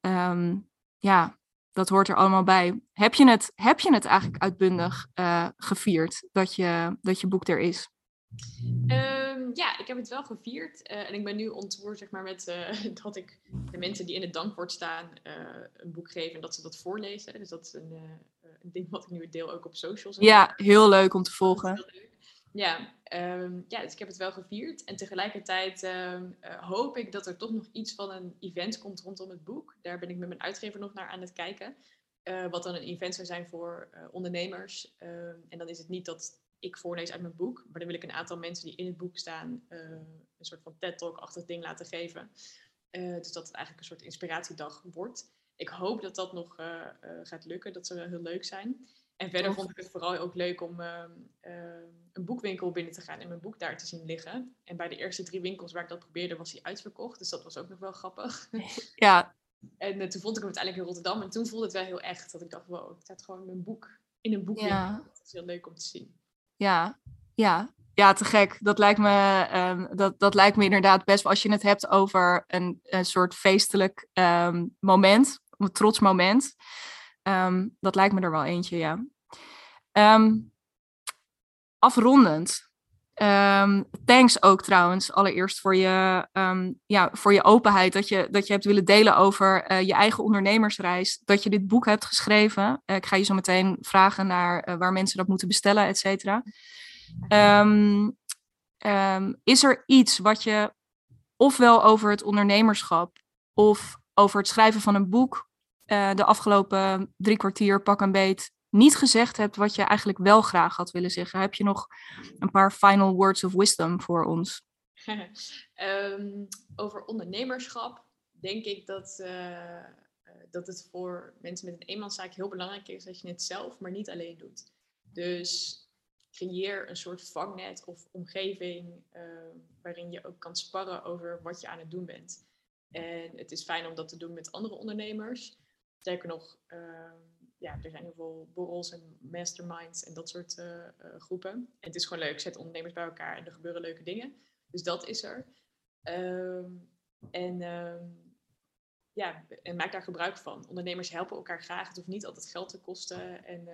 Um, ja, dat hoort er allemaal bij. Heb je het, heb je het eigenlijk uitbundig uh, gevierd dat je, dat je boek er is? Um, ja, ik heb het wel gevierd. Uh, en ik ben nu ontroerd zeg maar, met uh, dat ik de mensen die in het dankwoord staan uh, een boek geef en dat ze dat voorlezen. Dus dat is een, een ding wat ik nu deel ook op socials. Ja, heel leuk om te volgen. Ja, um, ja, dus ik heb het wel gevierd. En tegelijkertijd um, hoop ik dat er toch nog iets van een event komt rondom het boek. Daar ben ik met mijn uitgever nog naar aan het kijken. wat dan een event zou zijn voor ondernemers. en dan is het niet dat ik voorlees uit mijn boek. Maar dan wil ik een aantal mensen die in het boek staan uh, een soort van TED-talk-achtig ding laten geven. Uh, dus dat het eigenlijk een soort inspiratiedag wordt. Ik hoop dat dat nog uh, gaat lukken. Dat zou heel leuk zijn. En verder vond ik het vooral ook leuk om ehm, een boekwinkel binnen te gaan en mijn boek daar te zien liggen. En bij de eerste drie winkels waar ik dat probeerde, was hij uitverkocht. Dus dat was ook nog wel grappig. Ja. En toen vond ik hem uiteindelijk in Rotterdam. En toen voelde het wel heel echt. Dat ik dacht, wow, ik staat gewoon mijn boek in een boekwinkel. Ja. Dat is heel leuk om te zien. Ja, ja. ja, te gek. Dat lijkt me, um, dat, dat lijkt me inderdaad best. Als je het hebt over een, een soort feestelijk um, moment, een trots moment. Um, dat lijkt me er wel eentje, ja. afrondend. Thanks ook trouwens, allereerst voor je, ja, voor je openheid. Dat je, dat je hebt willen delen over uh, je eigen ondernemersreis. Dat je dit boek hebt geschreven. Uh, ik ga je zo meteen vragen naar uh, waar mensen dat moeten bestellen, et cetera. Um, is er iets wat je ofwel over het ondernemerschap of over het schrijven van een boek de afgelopen drie kwartier pak een beet niet gezegd hebt wat je eigenlijk wel graag had willen zeggen? Heb je nog een paar final words of wisdom voor ons? um, over ondernemerschap denk ik dat, uh, dat het voor mensen met een eenmanszaak heel belangrijk is dat je het zelf, maar niet alleen doet. Dus creëer een soort vangnet of omgeving uh, waarin je ook kan sparren over wat je aan het doen bent. En het is fijn om dat te doen met andere ondernemers. Sterker nog, uh, ja, er zijn heel veel borrels en masterminds en dat soort uh, groepen. En het is gewoon leuk, zet ondernemers bij elkaar en er gebeuren leuke dingen. Dus dat is er. Ehm, en, ehm, ja, en maak daar gebruik van. Ondernemers helpen elkaar graag. Het hoeft niet altijd geld te kosten. En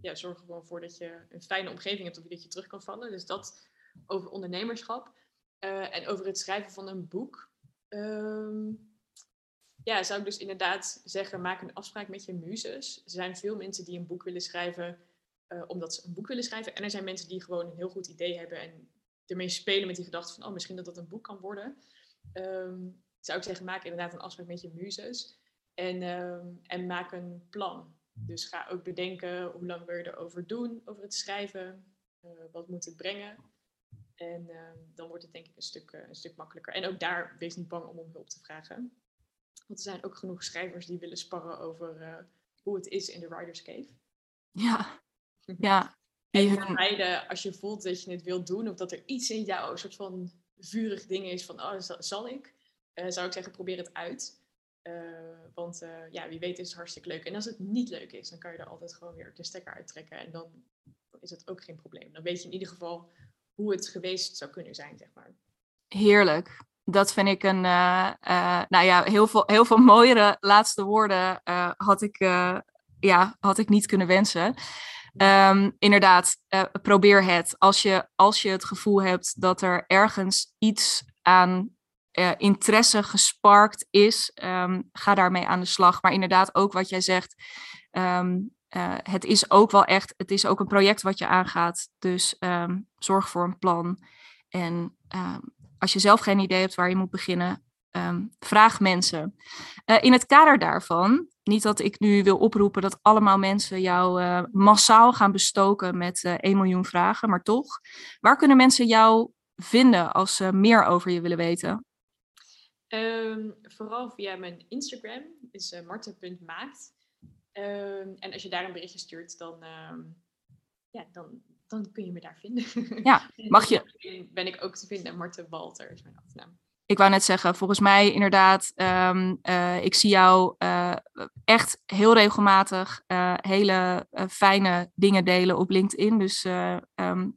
ja, zorg er gewoon voor dat je een fijne omgeving hebt op wie dat je terug kan vallen. Dus dat over ondernemerschap. Uh, en over het schrijven van een boek. Um, ja, zou ik dus inderdaad zeggen, maak een afspraak met je muzes. Er zijn veel mensen die een boek willen schrijven uh, omdat ze een boek willen schrijven. En er zijn mensen die gewoon een heel goed idee hebben en ermee spelen met die gedachte van, oh, misschien dat dat een boek kan worden. Um, zou ik zeggen, maak inderdaad een afspraak met je muzes. En, um, en maak een plan. Dus ga ook bedenken hoe lang wil je erover doen, over het schrijven. Uh, wat moet het brengen? En uh, dan wordt het denk ik een stuk, uh, een stuk makkelijker. En ook daar wees niet bang om om hulp te vragen. Want er zijn ook genoeg schrijvers die willen sparren over hoe het is in de Writer's Cave. Ja, ja. En beide, als je voelt dat je het wilt doen, of dat er iets in jou een soort van vurig ding is van, oh, zal ik? zou ik zeggen, probeer het uit. Uh, want uh, ja, wie weet is het hartstikke leuk. En als het niet leuk is, dan kan je er altijd gewoon weer de stekker uittrekken. En dan is het ook geen probleem. Dan weet je in ieder geval hoe het geweest zou kunnen zijn, zeg maar. Heerlijk. Dat vind ik een, uh, nou ja, heel veel, heel veel mooiere laatste woorden had, ik, ja, had ik niet kunnen wensen. Um, inderdaad, probeer het. Als je, als je het gevoel hebt dat er ergens iets aan interesse gesparkt is, um, ga daarmee aan de slag. Maar inderdaad, ook wat jij zegt, uh, het is ook wel echt, het is ook een project wat je aangaat. Dus zorg voor een plan. En als je zelf geen idee hebt waar je moet beginnen, vraag mensen. Uh, in het kader daarvan, niet dat ik nu wil oproepen dat allemaal mensen jou massaal gaan bestoken met 1 miljoen vragen, maar toch, waar kunnen mensen jou vinden als ze meer over je willen weten? Um, vooral via mijn Instagram, is uh, marten.maakt. Um, en als je daar een berichtje stuurt, dan, ja, dan, dan kun je me daar vinden. Ja, mag je. Ben ik ook te vinden, Marten Walter is mijn achternaam. Ik wou net zeggen, volgens mij inderdaad, uh, ik zie jou uh, echt heel regelmatig uh, hele fijne dingen delen op LinkedIn. Dus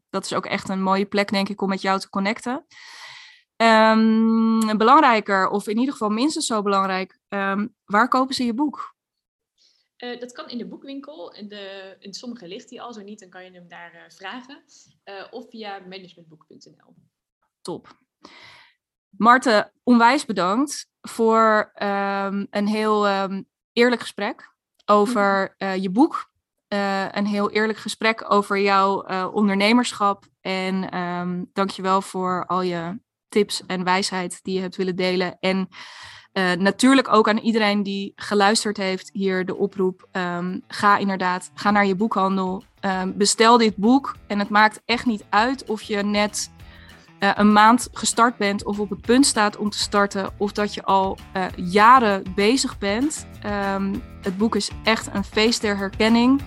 dat is ook echt een mooie plek, denk ik, om met jou te connecten. Um, belangrijker, of in ieder geval minstens zo belangrijk, waar kopen ze je boek? Uh, dat kan in de boekwinkel. In, de, in sommige ligt die al, zo niet, dan kan je hem daar uh, vragen. Uh, of via managementboek.nl. Top. Marten, onwijs bedankt voor um, een heel eerlijk gesprek over mhm. je boek. een heel eerlijk gesprek over jouw ondernemerschap. En um, dankjewel voor al je tips en wijsheid die je hebt willen delen. En uh, natuurlijk ook aan iedereen die geluisterd heeft hier de oproep. Um, ga inderdaad, ga naar je boekhandel. Um, bestel dit boek. En het maakt echt niet uit of je net uh, een maand gestart bent of op het punt staat om te starten. Of dat je al uh, jaren bezig bent. Um, het boek is echt een feest der herkenning.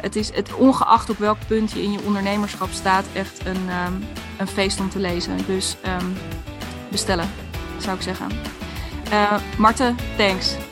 Het is het, ongeacht op welk punt je in je ondernemerschap staat, echt een, een feest om te lezen. Dus bestellen, zou ik zeggen. Uh, Marten, thanks.